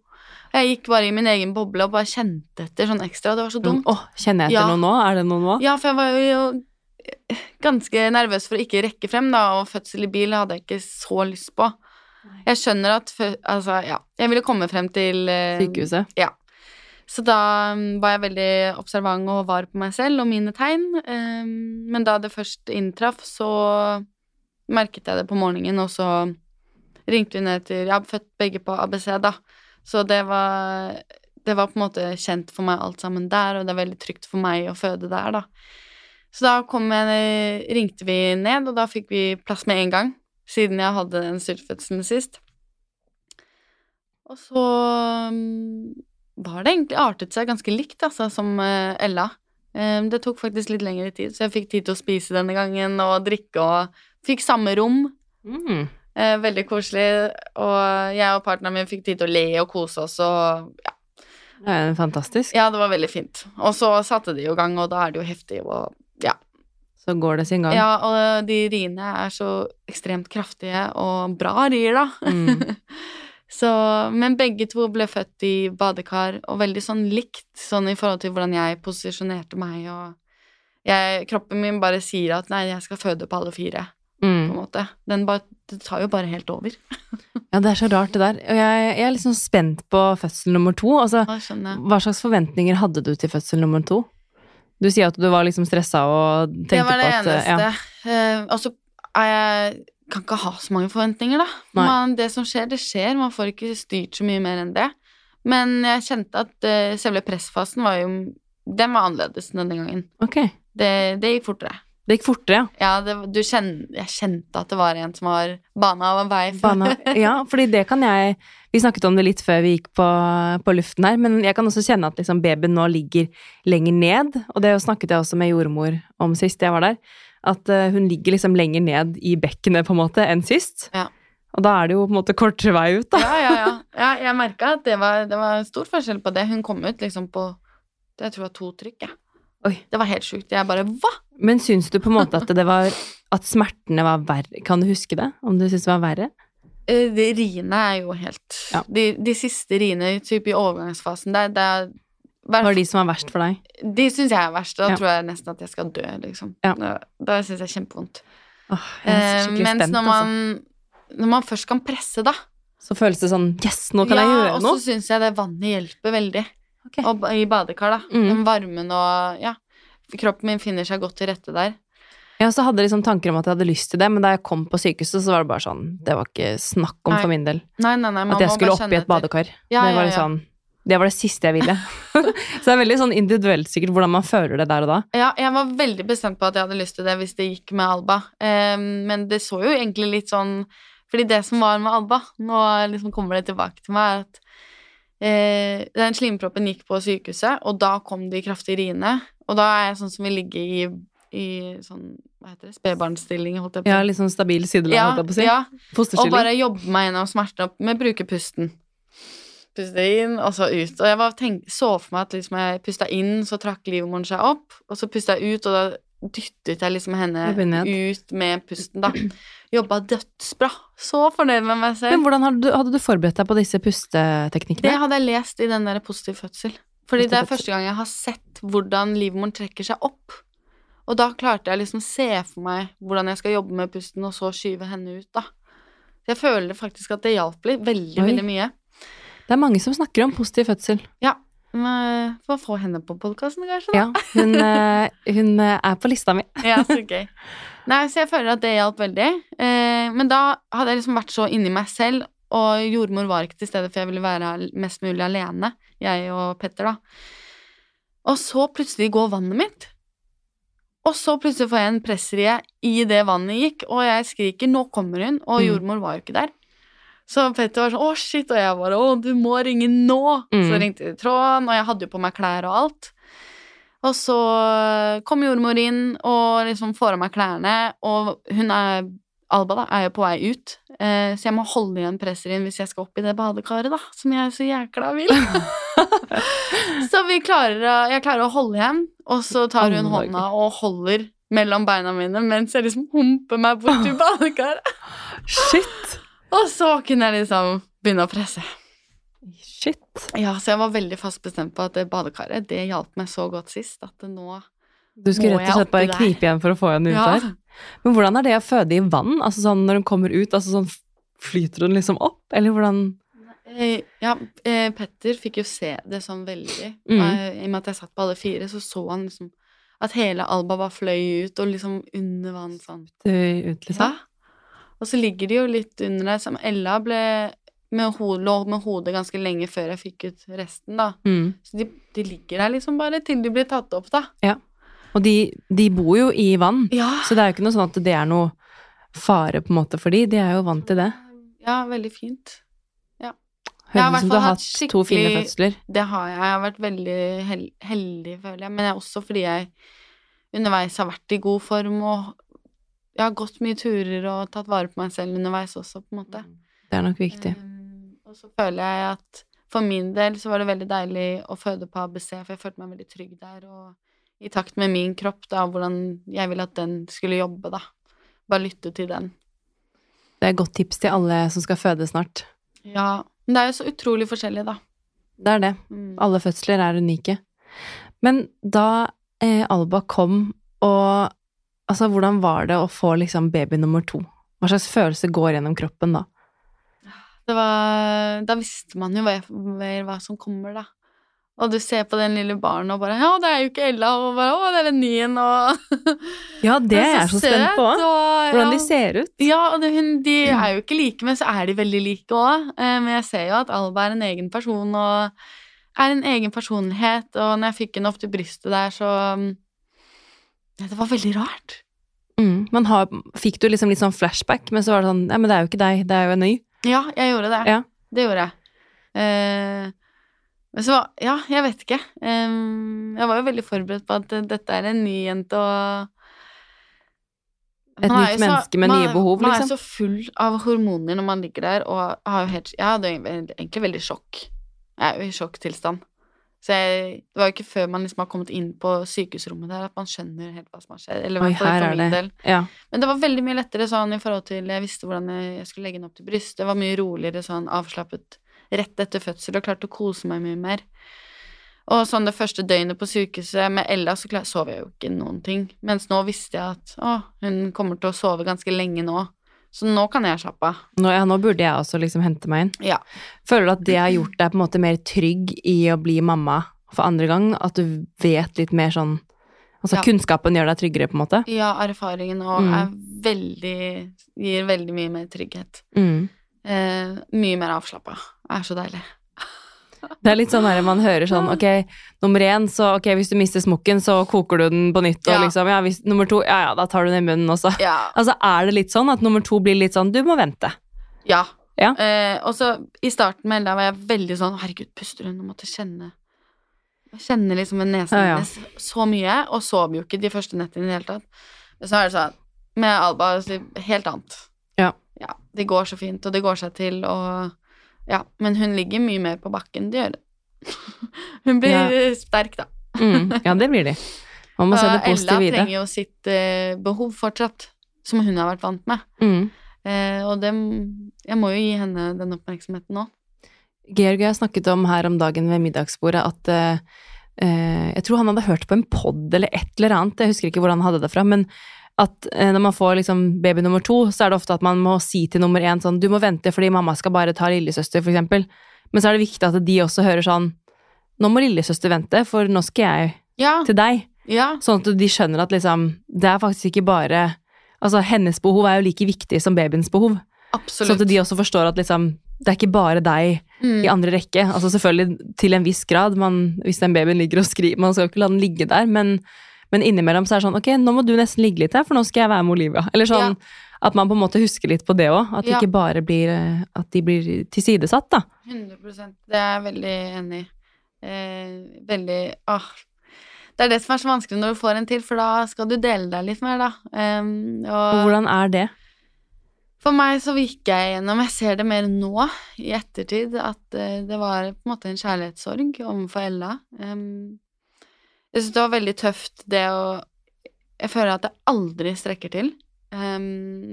Jeg gikk bare i min egen boble og bare kjente etter sånn ekstra. Det var så dumt. Åh, kjenner jeg etter Ja. noe nå? Er det noe nå? Ja, for jeg var jo ganske nervøs for å ikke rekke frem, da, og fødsel i bil hadde jeg ikke så lyst på. Jeg skjønner at Altså, ja. Jeg ville komme frem til eh, Sykehuset? Så da mm, var jeg veldig observant og var på meg selv og mine tegn. eh, men da det først inntraff, så merket jeg det på morgenen, og så ringte vi ned til Jeg har født begge på ABC, da. Så det var Det var på en måte kjent for meg alt sammen der, og det er veldig trygt for meg å føde der, da. Så da kom jeg, ringte vi ned, og da fikk vi plass med en gang, siden jeg hadde den styrtfødselen sist. Og så mm, var det egentlig artet seg ganske likt, altså, som eh, Ella. Eh, det tok faktisk litt lengre tid, så jeg fikk tid til å spise denne gangen og drikke og fikk samme rom. Mm. Eh, veldig koselig. Og jeg og partneren min fikk tid til å le og kose oss og ja, Det er fantastisk. ja, det var veldig fint. Og så satte de jo i gang, og da er det jo heftig og ja. Så går det sin gang. Ja, og de riene er så ekstremt kraftige og bra rier, da. Mm. så, men begge to ble født i badekar, og veldig sånn likt, sånn i forhold til hvordan jeg posisjonerte meg, og jeg, kroppen min bare sier at nei, jeg skal føde på alle fire, på en Mm. måte. Den bare, det tar jo bare helt over. Ja, det er så rart det der. Og jeg, jeg er sånn spent på fødsel nummer to. Altså, hva slags forventninger hadde du til fødsel nummer to? Du sier at du var liksom stressa og tenkte Det var det på at eh, eneste. Altså, og så er jeg kan ikke ha så mange forventninger, da. Man, det som skjer, det skjer. Man får ikke styrt så mye mer enn det. Men jeg kjente at uh, selve pressfasen var jo Den var annerledes denne gangen. Okay. Det, det gikk fortere. Det gikk fortere, ja. Ja, det, du kjenn, jeg kjente at det var en som var bana av en vei. Bana. Ja, fordi det kan jeg Vi snakket om det litt før vi gikk på, på luften her, men jeg kan også kjenne at liksom babyen nå ligger lenger ned. Og det snakket jeg også med jordmor om sist jeg var der. At eh, hun ligger liksom lenger ned i bekkenet på en måte enn sist. Ja. Og da er det jo på en måte kortere vei ut, da. Ja, ja, ja. ja jeg merka at det var, det var stor forskjell på det. Hun kom ut liksom på Jeg tror det var to trykk, jeg. Oi. Det var helt sjukt. Jeg bare Hva?! Men syns du på en måte at det var At smertene var verre? Kan du huske det? Om du syns det var verre? Eh, De riene er jo helt Ja. de, de siste riene typ i overgangsfasen der, det er Hva var de som er verst for deg? De syns jeg er verst. Da Ja. tror jeg nesten at jeg skal dø, liksom. Ja. Da, da syns jeg kjempevondt. Åh, jeg er Eh, skikkelig mens spent, når altså. man, når man først kan presse, da Så føles det sånn Yes, nå kan ja, jeg gjøre noe! Og så syns jeg det vannet hjelper veldig. Okay. Og i badekar, da. Mm. Den varmen og Ja. Kroppen min finner seg godt til rette der. Jeg så hadde liksom tanker om at jeg hadde lyst til det, men da jeg kom på sykehuset, så var det bare sånn Det var ikke snakk om Nei. for min del. Nei, nei, At jeg skulle opp i et badekar. Ja, det, var ja, liksom, ja. det var det siste jeg ville. så det er veldig sånn individuelt sikkert hvordan man føler det der og da. Ja, jeg var veldig bestemt på at jeg hadde lyst til det hvis det gikk med Alba. Um, men det så jo egentlig litt sånn Fordi det som var med Alba, nå liksom kommer det tilbake til meg, er at eh, den slimproppen gikk på sykehuset, og da kom de kraftige riene. Og da er jeg sånn som vil ligge i, i sånn, hva heter det, spedbarnsstilling, holdt jeg på å Ja, si. litt sånn stabil sidelag, Ja, holdt jeg på å si. ja, og bare jobbe meg gjennom smerten opp med å bruke pusten. Puste inn, og så ut. Og jeg tenk, så for meg at liksom jeg pusta inn, så trakk livmoren seg opp, og så pusta jeg ut, og da dyttet jeg liksom henne ut med pusten, da. Jobba dødsbra. Så fornøyd med meg selv. Men hvordan hadde du, hadde du forberedt deg på disse Det hadde jeg lest i den der Positiv fødsel. Fordi Positiv det er fødsel. første gang jeg har sett hvordan livmoren trekker seg opp. Og da klarte jeg liksom se for meg hvordan jeg skal jobbe med pusten, og så skyve henne ut, da. Jeg føler faktisk at det hjalp litt. Veldig, Oi. veldig mye. Det er mange som snakker om positiv fødsel. Men, Få få henne på podkasten, kanskje? da. Ja, hun, eh, hun eh, er på lista mi. Ja, så gøy. Nei, så jeg føler at det hjalp veldig. Eh, men da hadde jeg liksom vært så inni meg selv, og jordmor var ikke til stede, for jeg ville være mest mulig alene, jeg og Petter, da. Og så plutselig går vannet mitt. Og så plutselig får jeg en pressrie i det vannet gikk, og jeg skriker 'nå kommer hun', og Mm. jordmor var jo ikke der. Så Petter var sånn 'å, shit', og jeg bare 'å, du må ringe nå'. Mm. Så ringte de tråden, og jeg hadde jo på meg klær og alt. Og så kom jordmor inn og liksom får av meg klærne, og hun er Alba da, er jo på vei ut, eh, så jeg må holde igjen presserien hvis jeg skal opp i det badekaret, da, som jeg så jækla vil. så vi klarer jeg klarer å holde igjen, og så tar hun oh hånda og holder mellom beina mine mens jeg liksom humper meg bort til badekaret. Shit! Og så kunne jeg liksom begynne å presse. Shit. Ja, så jeg var veldig fast bestemt på at det badekaret, det hjalp meg så godt sist, at det nå Du skulle rett og slett bare knipe igjen for å få henne ut Ja. der. Men hvordan er det å føde i vann? Altså sånn når hun kommer ut, altså sånn flyter hun liksom opp? Eller hvordan Ja, eh, Petter fikk jo se det sånn veldig. Mm. Eh, I og med at jeg satt på alle fire, så så han liksom at hele Alba bare fløy ut, og liksom under vann sånn. ut, liksom? Ja. Og så ligger de jo litt under der, som Ella ble med ho lå med hodet ganske lenge før jeg fikk ut resten, da. Mm. Så de, de ligger der liksom bare til de blir tatt opp, da. Og de, de bor jo i vann, Ja. så det er jo ikke noe sånn at det er noe fare på en måte for de. De er jo vant til det. Ja, veldig fint. Jeg i ut som du har hatt to fine fødsler. Det har jeg. Jeg har vært veldig hel heldig, føler jeg. Men er også fordi jeg underveis har vært i god form og jeg har gått mye turer og tatt vare på meg selv underveis også, på en måte. Det er nok viktig. Um, og så føler jeg at for min del så var det veldig deilig å føde på ABC, for jeg følte meg veldig trygg der, og i takt med min kropp, da, hvordan jeg ville at den skulle jobbe, da. Bare lytte til den. Det er et godt tips til alle som skal føde snart. Ja. Men det er jo så utrolig forskjellig, da. Det er det. Mm. Alle fødsler er unike. Men da eh, Alba kom, og altså, hvordan var det å få liksom baby nummer to? Hva slags følelse går gjennom kroppen da? Det var Da visste man jo hva, hva som kommer, da. Og du ser på den lille barnet og bare Ja, det er jo ikke Ella, og bare Å, det er den nyen', og Ja, det er jeg så spent på. og- Hvordan de ser ut. Ja, og det, hun, de er jo ikke like, men så er de veldig like òg. Men jeg ser jo at Alba er en egen person og er en egen personlighet. Og når jeg fikk henne opp til brystet der, så mm, ja, Det var veldig rart. Mm. men har, fikk du liksom litt sånn flashback, men så var det sånn Ja, men det er jo ikke deg, det er jo en ny. Ja, jeg gjorde det. Ja. Det gjorde jeg. Eh, men så Ja, jeg vet ikke. Jeg var jo veldig forberedt på at dette er en ny jente, og Et nytt jo så- menneske med man, nye behov, Man er liksom. så full av hormoner når man ligger der, og har jo helt Jeg hadde egentlig veldig sjokk. Jeg er jo i sjokktilstand. Så jeg, det var jo ikke før man liksom har kommet inn på sykehusrommet der, at man skjønner helt hva som har skjedd. Eller Oi, her er det del. Ja. Men det var veldig mye lettere sånn i forhold til Jeg visste hvordan jeg skulle legge den opp til brystet. Det var mye roligere sånn avslappet rett etter fødsel og klarte å kose meg mye mer. Og sånn det første døgnet på sykehuset med Ella, så sov jeg jo ikke noen ting. Mens nå visste jeg at å, hun kommer til å sove ganske lenge nå. Så nå kan jeg slappe av. Nå, ja, nå burde jeg også liksom hente meg inn. Ja. Føler du at det har gjort deg på en måte mer trygg i å bli mamma for andre gang? At du vet litt mer sånn Altså Ja. kunnskapen gjør deg tryggere, på en måte? Ja, erfaringen òg Mm. veldig Gir veldig mye mer trygghet. Mm. Eh, mye mer avslappa. Er så deilig. Det er litt sånn her man hører sånn Ok, nummer én, så ok, hvis du mister smokken, så koker du den på nytt, og Ja. liksom Ja, hvis nummer to Ja ja, da tar du den i munnen også. Ja. Altså er det litt sånn at nummer to blir litt sånn Du må vente. Ja. Ja. Eh, og så i starten med Ella var jeg veldig sånn Herregud, puster hun? Hun måtte kjenne kjenne liksom en nesen Ja, hennes så mye, og sov jo ikke de første nettene i det hele tatt. Men så er det sånn med Alba helt annet. Ja. Ja. Det går så fint, og det går seg til, og Ja. Men hun ligger mye mer på bakken. Det gjør det. hun blir Ja. sterk, da. Mm, ja, det blir de. Man må se det Ella positive i det. trenger jo sitt eh, behov fortsatt, som hun har vært vant med. Mm. Eh, og det Jeg må jo gi henne den oppmerksomheten nå. Georg og jeg snakket om her om dagen ved middagsbordet at eh, eh, Jeg tror han hadde hørt på en pod eller et eller annet, jeg husker ikke hvor han hadde det fra, men at eh, når man får liksom baby nummer to, så er det ofte at man må si til nummer én sånn Du må vente fordi mamma skal bare ta lillesøster, for eksempel. Men så er det viktig at de også hører sånn Nå må lillesøster vente, for nå skal jeg Ja. til deg. ja. Sånn at de skjønner at liksom Det er faktisk ikke bare Altså, hennes behov er jo like viktig som babyens behov. Absolutt. Sånn at de også forstår at liksom Det er ikke bare deg Mm. i andre rekke. Altså selvfølgelig til en viss grad. Man, hvis den babyen ligger og skriver Man skal jo ikke la den ligge der, men, men innimellom så er det sånn Ok, nå må du nesten ligge litt her, for nå skal jeg være med Olivia. Eller sånn at man på en måte husker litt på det òg. At det Ja. ikke bare blir eh, At de blir tilsidesatt, da. 100% Det er jeg veldig enig i. Eh, veldig Åh. Det er det som er så vanskelig når du får en til, for da skal du dele deg litt mer, da. Um, Og og hvordan er det? for meg så gikk jeg gjennom Jeg ser det mer nå, i ettertid, at eh, det var på en måte en kjærlighetssorg overfor Ella. Um, jeg syns det var veldig tøft, det å Jeg føler at det aldri strekker til um,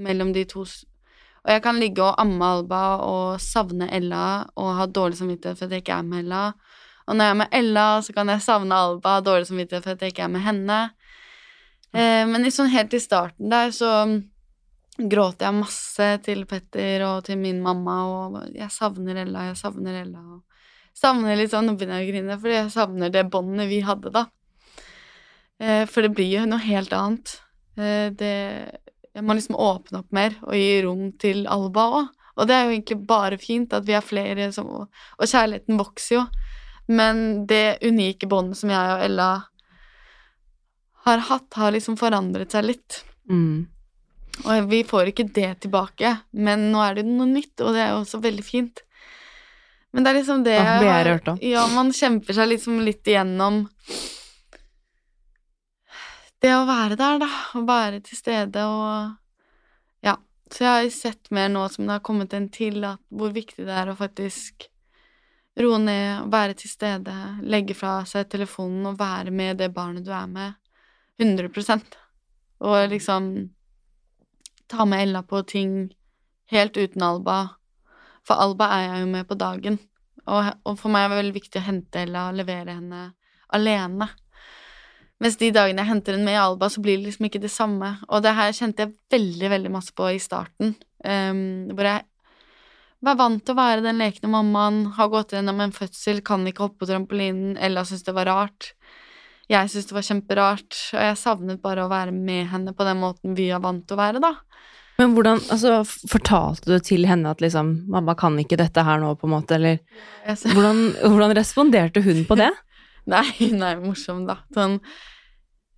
mellom de to Og jeg kan ligge og amme Alba og savne Ella og ha dårlig samvittighet for at jeg ikke er med Ella. Og når jeg er med Ella, så kan jeg savne Alba ha dårlig samvittighet for at jeg ikke er med henne. Eh, men sånn helt i starten der så gråt jeg masse til Petter og til min mamma, og jeg savner Ella, jeg savner Ella. Og savner litt sånn, Nå begynner jeg å grine, fordi jeg savner det båndet vi hadde da. Eh, for det blir jo noe helt annet. Eh, det Jeg må liksom åpne opp mer og gi rom til Alba òg. Og det er jo egentlig bare fint at vi er flere som Og kjærligheten vokser jo. Men det unike båndet som jeg og Ella har hatt, har liksom forandret seg litt. Mm. Og vi får ikke det tilbake, men nå er det noe nytt, og det er jo også veldig fint. Men det er liksom det Ja, blir jeg har- hørt om. Ja, man kjemper seg liksom litt igjennom det å være der, da. Å være til stede og Ja. Så jeg har sett mer nå som det har kommet en til, at hvor viktig det er å faktisk roe ned, være til stede, legge fra seg telefonen og være med det barnet du er med. 100% Og liksom ta med Ella på ting helt uten Alba. For Alba er jeg jo med på dagen. Og, og for meg er det veldig viktig å hente Ella og levere henne alene. Mens de dagene jeg henter henne med i Alba, så blir det liksom ikke det samme. Og det her kjente jeg veldig, veldig masse på i starten. Um, hvor jeg var vant til å være den lekne mammaen, har gått gjennom en fødsel, kan ikke hoppe på trampolinen, Ella syntes det var rart. Jeg syntes det var kjemperart, og jeg savnet bare å være med henne på den måten vi er vant til å være, da. Men hvordan altså, Fortalte du til henne at liksom 'Mamma kan ikke dette her nå', på en måte, eller Hvordan, hvordan responderte hun på det? Nei, nei, morsom, da. Sånn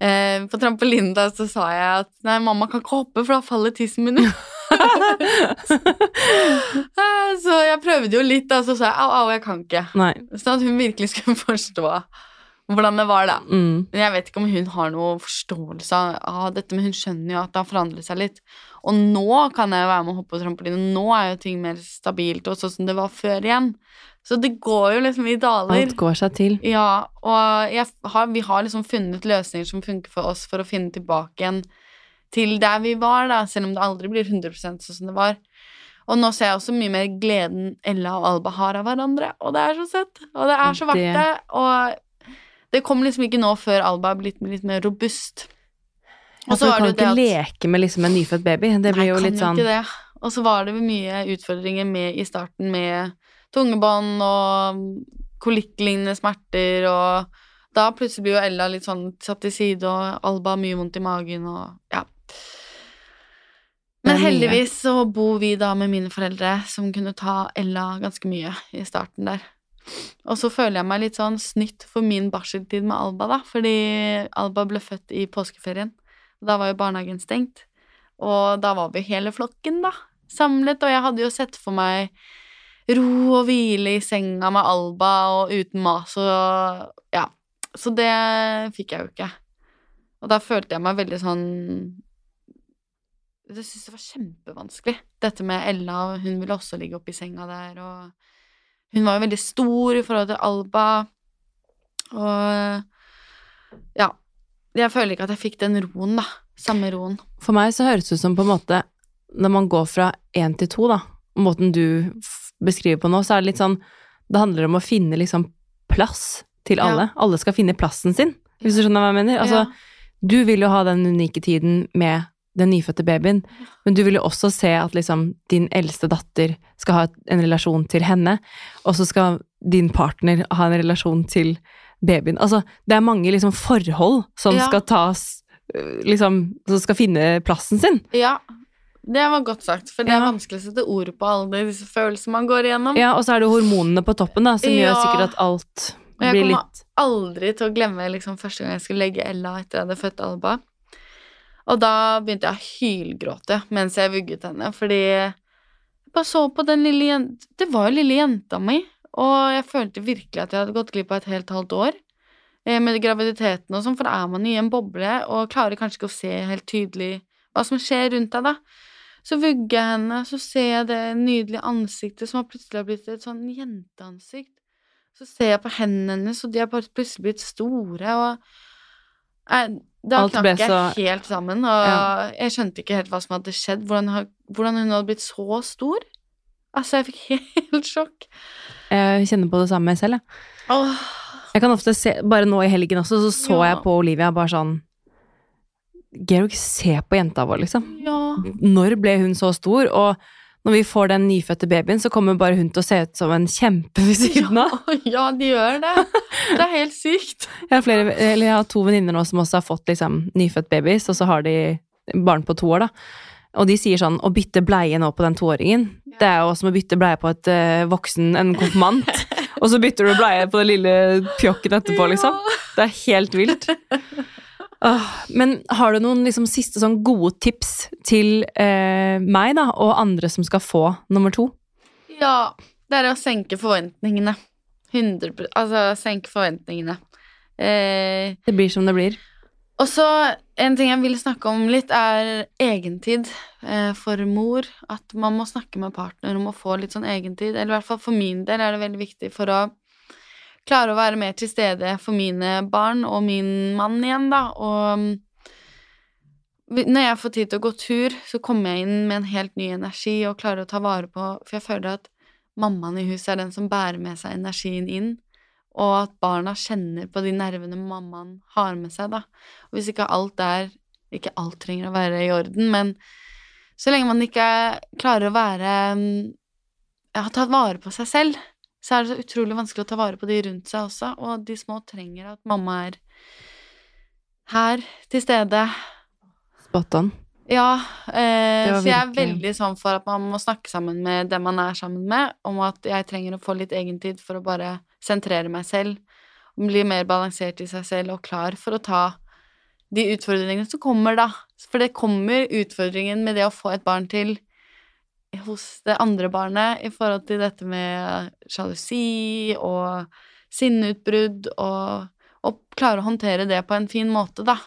eh, På trampolinen da så sa jeg at nei, mamma kan ikke hoppe, for da faller tissen min ut. Eh, så jeg prøvde jo litt, da, så sa jeg au, au, jeg kan ikke. Nei. Sånn at hun virkelig skulle forstå hvordan det var, da. Mm. Men jeg vet ikke om hun har noe forståelse av dette, men hun skjønner jo at det har forandret seg litt. Og nå kan jeg jo være med å hoppe på trampoline, nå er jo ting mer stabilt, og sånn som det var før igjen. Så det går jo liksom i daler. Alt går seg til. Ja, og har, vi har liksom funnet løsninger som funker for oss for å finne tilbake igjen til der vi var, da, selv om det aldri blir 100 sånn som det var. Og nå ser jeg også mye mer gleden Ella og Alba har av hverandre, og det er så søtt, og det er så verdt Det- det, og det kommer liksom ikke nå før Alba er blitt litt mer robust. Og så kan du ikke leke med liksom en nyfødt baby. Det blir Nei, jo kan litt sånn ikke det. Og så var det mye utfordringer med i starten med tungebånd og kolikklignende smerter, og da plutselig blir jo Ella litt sånn satt til side, og Alba har mye vondt i magen, og ja. Men heldigvis så bor vi da med mine foreldre, som kunne ta Ella ganske mye i starten der. Og så føler jeg meg litt sånn snytt for min barseltid med Alba, da, fordi Alba ble født i påskeferien. Da var jo barnehagen stengt. Og da var vi hele flokken, da. samlet, og jeg hadde jo sett for meg ro og hvile i senga med Alba og uten mas og Ja. Så det fikk jeg jo ikke. Og da følte jeg meg veldig sånn Jeg syntes det var kjempevanskelig, dette med Ella, hun ville også ligge oppi senga der, og hun var jo veldig stor i forhold til Alba, og ja. Jeg føler ikke at jeg fikk den roen, da. Samme roen. For meg så høres det ut som på en måte Når man går fra én til to, da, måten du beskriver på nå, så er det litt sånn Det handler om å finne liksom plass til alle. Ja. Alle skal finne plassen sin, hvis du skjønner hva jeg mener. Altså, ja. du vil jo ha den unike tiden med den nyfødte babyen, men du vil jo også se at liksom din eldste datter skal ha en relasjon til henne, og så skal din partner ha en relasjon til babyen. Altså, det er mange liksom forhold som ja. skal tas Liksom Som skal finne plassen sin. Ja. Det var godt sagt, for det er vanskelig å sette ord på alle disse følelsene man går igjennom. Ja, og så er det hormonene på toppen, da, som gjør sikkert at alt blir litt Jeg kommer aldri til å glemme liksom, første gang jeg skulle legge Ella etter jeg hadde født Alba. Og da begynte jeg å hylgråte mens jeg vugget henne, fordi jeg bare så på den lille jenta Det var jo lille jenta mi, og jeg følte virkelig at jeg hadde gått glipp av et helt halvt år eh, med graviditeten og sånn, for da er man i en boble og klarer kanskje ikke å se helt tydelig hva som skjer rundt deg, da. Så vugger jeg henne, så ser jeg det nydelige ansiktet som har plutselig blitt et sånn jenteansikt. Så ser jeg på hendene hennes, og de har bare plutselig blitt store, og jeg, da knakk jeg så... helt sammen, og ja. jeg skjønte ikke helt hva som hadde skjedd. Hvordan, hvordan, hun hadde blitt så stor. Altså, jeg fikk helt sjokk. Jeg kjenner på det samme selv, jeg. Oh. Jeg kan ofte se Bare nå i helgen også, så så ja. jeg på Olivia bare sånn Georg, se på jenta vår, liksom. Ja. Når ble hun så stor? Og når vi får den nyfødte babyen, så kommer bare hun til å se ut som en kjempe ved siden av. Ja, ja, de gjør det. Det er helt sykt. Jeg har, flere, jeg har to venninner nå som også har fått liksom, nyfødt babys, og så har de barn på to år, da. Og de sier sånn å bytte bleie nå på den toåringen, det er jo som å bytte bleie på et uh, voksen, en konfirmant. og så bytter du bleie på den lille pjokken etterpå, liksom. Det er helt vilt. men har du noen liksom, siste sånn gode tips til eh, meg da, og andre som skal få nummer to? Ja, det er å senke forventningene. 100 Altså senke forventningene. Eh, det blir som det blir. Og så en ting jeg vil snakke om litt, er egentid eh, for mor. At man må snakke med partner om å få litt sånn egentid. Eller i hvert fall for min del er det veldig viktig for å klare å være mer til stede for mine barn og min mann igjen, da. Og når jeg får tid til å gå tur, så kommer jeg inn med en helt ny energi og klarer å ta vare på For jeg føler at mammaen i huset er den som bærer med seg energien inn, og at barna kjenner på de nervene mammaen har med seg, da. Og hvis ikke alt er Ikke alt trenger å være i orden, men så lenge man ikke klarer å være mm, har tatt vare på seg selv, så er det så utrolig vanskelig å ta vare på de rundt seg også, og de små trenger at mamma er her, til stede. Spot on. Ja, eh, så jeg er veldig sånn for at man må snakke sammen med dem man er sammen med, om at jeg trenger å få litt egentid for å bare sentrere meg selv, bli mer balansert i seg selv og klar for å ta de utfordringene som kommer, da. For det kommer utfordringen med det å få et barn til hos det andre barnet i forhold til dette med sjalusi og sinneutbrudd, og, og klare å håndtere det på en fin måte, da.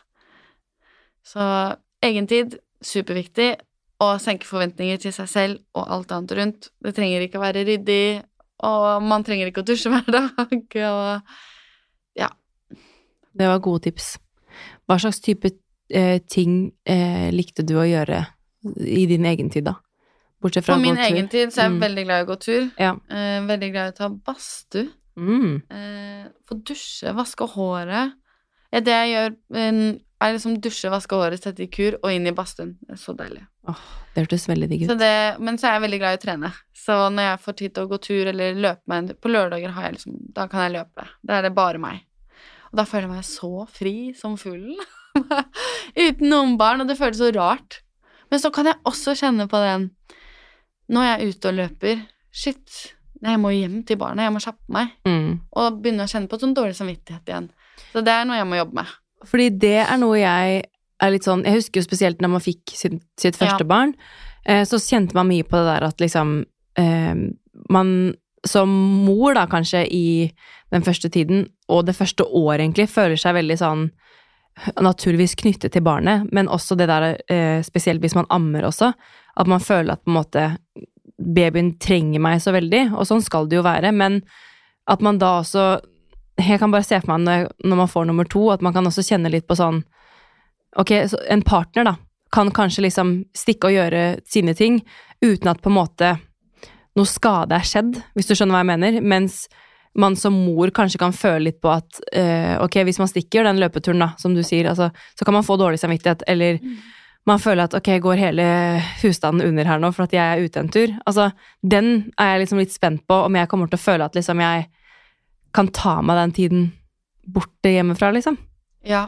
Så egentid, superviktig. Å senke forventninger til seg selv og alt annet rundt. Det trenger ikke å være ryddig, og man trenger ikke å dusje hver dag, og ja. Det var gode tips. Hva slags type eh, ting eh, likte du å gjøre i din egen tid, da? Bortsett fra På min egen tid så er jeg mm. veldig glad i å gå tur. Ja. Eh, veldig glad i å ta badstue. Mm. Eh, få dusje, vaske håret. Ja, det jeg gjør, er liksom dusje, vaske håret, sette i kur og inn i badstuen. Det er så deilig. Oh, det hørtes veldig digg ut. men så er jeg veldig glad i å trene. Så når jeg får tid til å gå tur eller løpe meg På lørdager har jeg liksom Da kan jeg løpe. Da er det bare meg. Og da føler jeg meg så fri som fuglen. Uten noen barn, og det føles så rart. Men så kan jeg også kjenne på den når jeg er ute og løper Shit, jeg må hjem til barna, jeg må kjappe meg. Mm. Og begynne å kjenne på sånn dårlig samvittighet igjen. Så det er noe jeg må jobbe med. Fordi det er noe jeg er litt sånn Jeg husker jo spesielt når man fikk sitt, sitt første Ja. barn, eh, så kjente man mye på det der at liksom eh, Man som mor, da, kanskje, i den første tiden, og det første året, egentlig, føler seg veldig sånn naturligvis knyttet til barnet, men også det der, eh, spesielt hvis man ammer også, at man føler at på en måte babyen trenger meg så veldig, og sånn skal det jo være, men at man da også Jeg kan bare se for meg når, man får nummer to, at man kan også kjenne litt på sånn Ok, så en partner, da, kan kanskje liksom stikke og gjøre sine ting uten at på en måte noe skade er skjedd, hvis du skjønner hva jeg mener, mens man som mor kanskje kan føle litt på at eh, ok, hvis man stikker den løpeturen, da, som du sier, altså, så kan man få dårlig samvittighet, eller man føler at ok, går hele husstanden under her nå for at jeg er ute en tur. Altså, den er jeg liksom litt spent på, om jeg kommer til å føle at liksom jeg kan ta meg den tiden borte hjemmefra, liksom. Ja.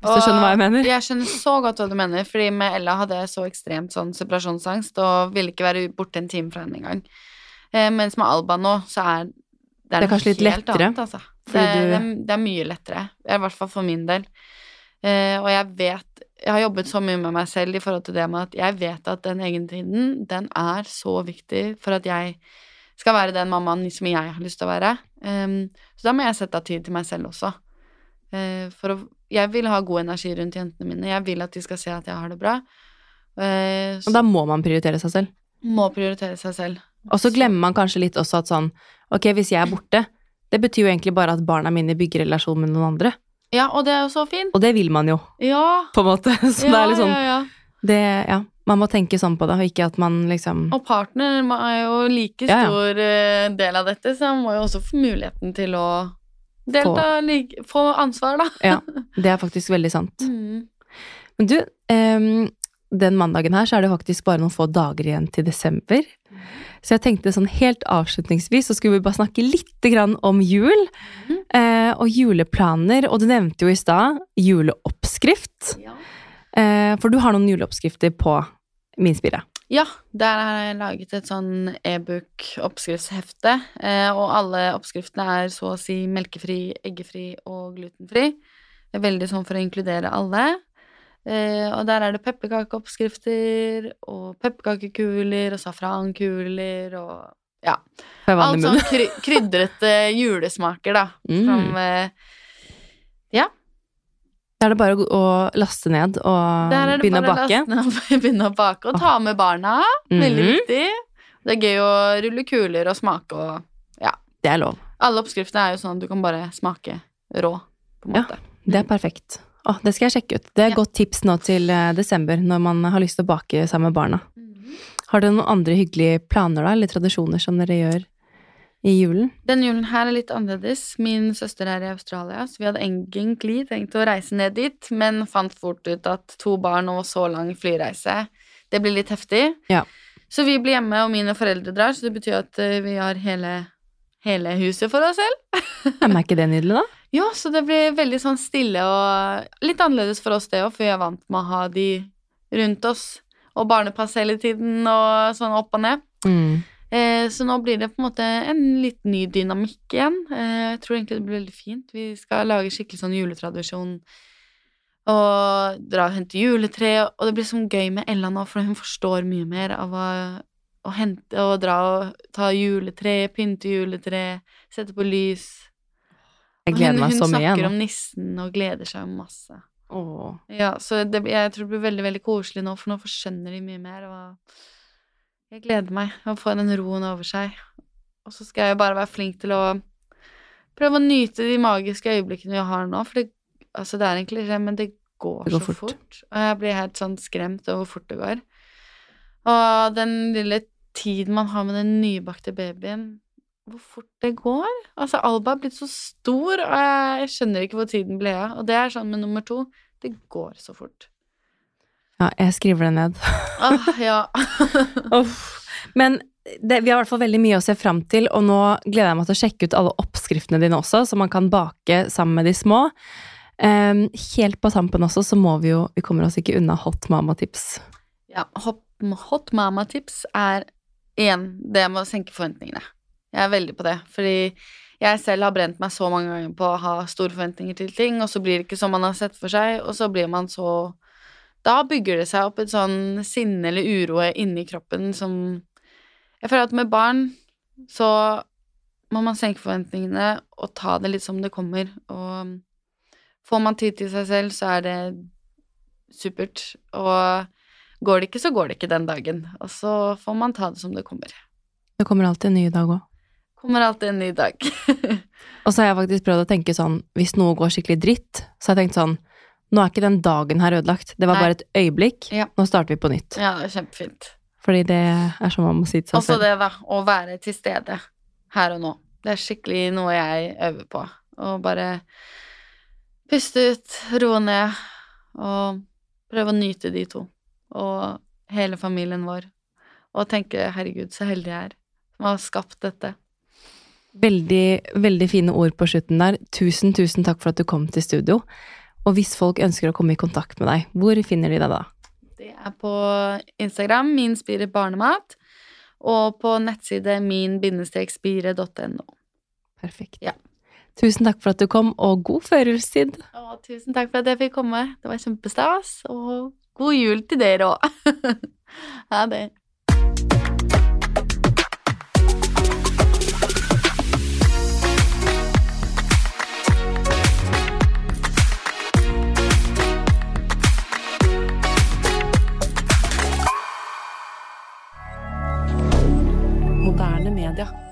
Hvis du skjønner hva jeg mener. Jeg skjønner så godt hva du mener, fordi med Ella hadde jeg så ekstremt sånn separasjonsangst og ville ikke være borte en time fra henne engang. Eh, mens med Alba nå, så er det, Det er kanskje litt lettere, Annet, altså. det, det, er- det er mye lettere, i hvert fall for min del. Uh, og jeg vet Jeg har jobbet så mye med meg selv i forhold til det med at jeg vet at den egentiden, den er så viktig for at jeg skal være den mammaen som jeg har lyst til å være. Um, så da må jeg sette av tid til meg selv også. Uh, for å, jeg vil ha god energi rundt jentene mine. Jeg vil at de skal se at jeg har det bra. Eh, Og da må man prioritere seg selv. må prioritere seg selv. Og så glemmer man kanskje litt også at sånn, ok, hvis jeg er borte, det betyr jo egentlig bare at barna mine bygger relasjon med noen andre. Ja, og det er jo så fint. Og det vil man jo, Ja. på en måte. Så det er litt sånn, ja, ja. det, ja, man må tenke sånn på det, og ikke at man liksom Og partner er jo like Ja, ja. stor eh, del av dette, så man må jo også få muligheten til å delta, like, få ansvar, da. Ja, det er faktisk veldig sant. Mm. Men du, um, den mandagen her så er det faktisk bare noen få dager igjen til desember. Så jeg tenkte sånn helt avslutningsvis så skulle vi bare snakke litt grann om jul. Mm. eh, og juleplaner. Og du nevnte jo i stad juleoppskrift. Ja. Eh, for du har noen juleoppskrifter på Min Spire. Ja, der har jeg laget et sånn e-book-oppskriftshefte, eh, og alle oppskriftene er så å si melkefri, eggefri og glutenfri. Det er veldig sånn for å inkludere alle. Eh, og der er det pepperkakeoppskrifter og pepperkakekuler og safrankuler og ja. Alt sånn kry krydrete julesmaker, da. Mm. Som eh, Da er det bare å, laste ned og Der er det begynne å laste ned og begynne å bake, og ta med barna. Veldig Mhm. viktig. Det er gøy å rulle kuler og smake og Det er lov. Alle oppskriftene er jo sånn at du kan bare smake rå, på en Ja. Det er perfekt. Å, det skal jeg sjekke ut. Det er et Ja. godt tips nå til eh, desember, når man har lyst til å bake sammen med barna. Har dere noen andre hyggelige planer da, eller tradisjoner som dere gjør i julen? Denne julen her er litt annerledes. Min søster er i Australia, så vi hadde egentlig tenkt å reise ned dit, men fant fort ut at to barn og så lang flyreise, det blir litt heftig. Ja. Så vi blir hjemme, og mine foreldre drar, så det betyr at eh, vi har hele, hele huset for oss selv. Men er ikke det nydelig, da? Ja, så det blir veldig sånn stille og litt annerledes for oss det òg, for vi er vant med å ha de rundt oss. Og barnepass hele tiden og sånn opp og ned. Mm. Eh, så nå blir det på en måte en litt ny dynamikk igjen. Eh, jeg tror egentlig det blir veldig fint. Vi skal lage skikkelig sånn juletradisjon og dra og hente juletre. Og det blir sånn gøy med Ella nå, for hun forstår mye mer av å, å hente og dra og ta juletre, pynte juletre, sette på lys. Jeg gleder hun, meg så Hun snakker om nissen og gleder seg masse. Åh. Ja, så det, jeg tror det blir veldig, veldig koselig nå, for nå skjønner de mye mer, og jeg gleder meg å få den roen over seg. Og så skal jeg bare være flink til å prøve å nyte de magiske øyeblikkene vi har nå, for det, altså det er en klisjé, men det går, Det går så fort. fort. Og jeg blir helt sånn skremt over hvor fort det går. Og den lille tiden man har med den nybakte babyen, hvor fort det går. Altså, Alba er blitt så stor, og jeg skjønner ikke hvor tiden ble av. Og det er sånn med nummer to. Det går så fort. Ja, jeg skriver det ned. ah, ja. Men det, vi har i hvert fall veldig mye å se fram til, og nå gleder jeg meg til å sjekke ut alle oppskriftene dine også, så man kan bake sammen med de små. Um, helt på tampen også, så må vi jo Vi kommer oss ikke unna hot mama-tips. ja hot, hot mama-tips er én det med å senke forventningene. Jeg er veldig på det, fordi jeg selv har brent meg så mange ganger på å ha store forventninger til ting, og så blir det ikke som man har sett for seg, og så blir man så da bygger det seg opp et sånn sinne eller uro inni kroppen som Jeg føler at med barn så må man senke forventningene og ta det litt som det kommer. Og får man tid til seg selv, så er det supert. Og går det ikke, så går det ikke den dagen. Og så får man ta det som det kommer. Det kommer alltid en ny dag òg. Kommer alltid en ny dag. Og så har jeg faktisk prøvd å tenke sånn, hvis noe går skikkelig dritt, så har jeg tenkt sånn, nå er ikke den dagen her ødelagt. Det var Nei. bare et øyeblikk. Ja. Nå starter vi på nytt. ja, det er kjempefint. Fordi det er som man må si til seg Også selv. det, da, å være til stede her og nå. Det er skikkelig noe jeg øver på. Å bare puste ut, roe ned og prøve å nyte de to. Og hele familien vår. Og tenke 'herregud, så heldig jeg er som har skapt dette'. Veldig, veldig fine ord på slutten der. Tusen, tusen takk for at du kom til studio. Og hvis folk ønsker å komme i kontakt med deg, hvor finner de deg da? Det er på Instagram, min spire barnemat, og på nettside min-spire.no. Perfekt. Ja. Tusen takk for at du kom, og god førjulstid. Og tusen takk for at jeg fikk komme. Det var kjempestas. Og god jul til dere òg. ha det. Canada.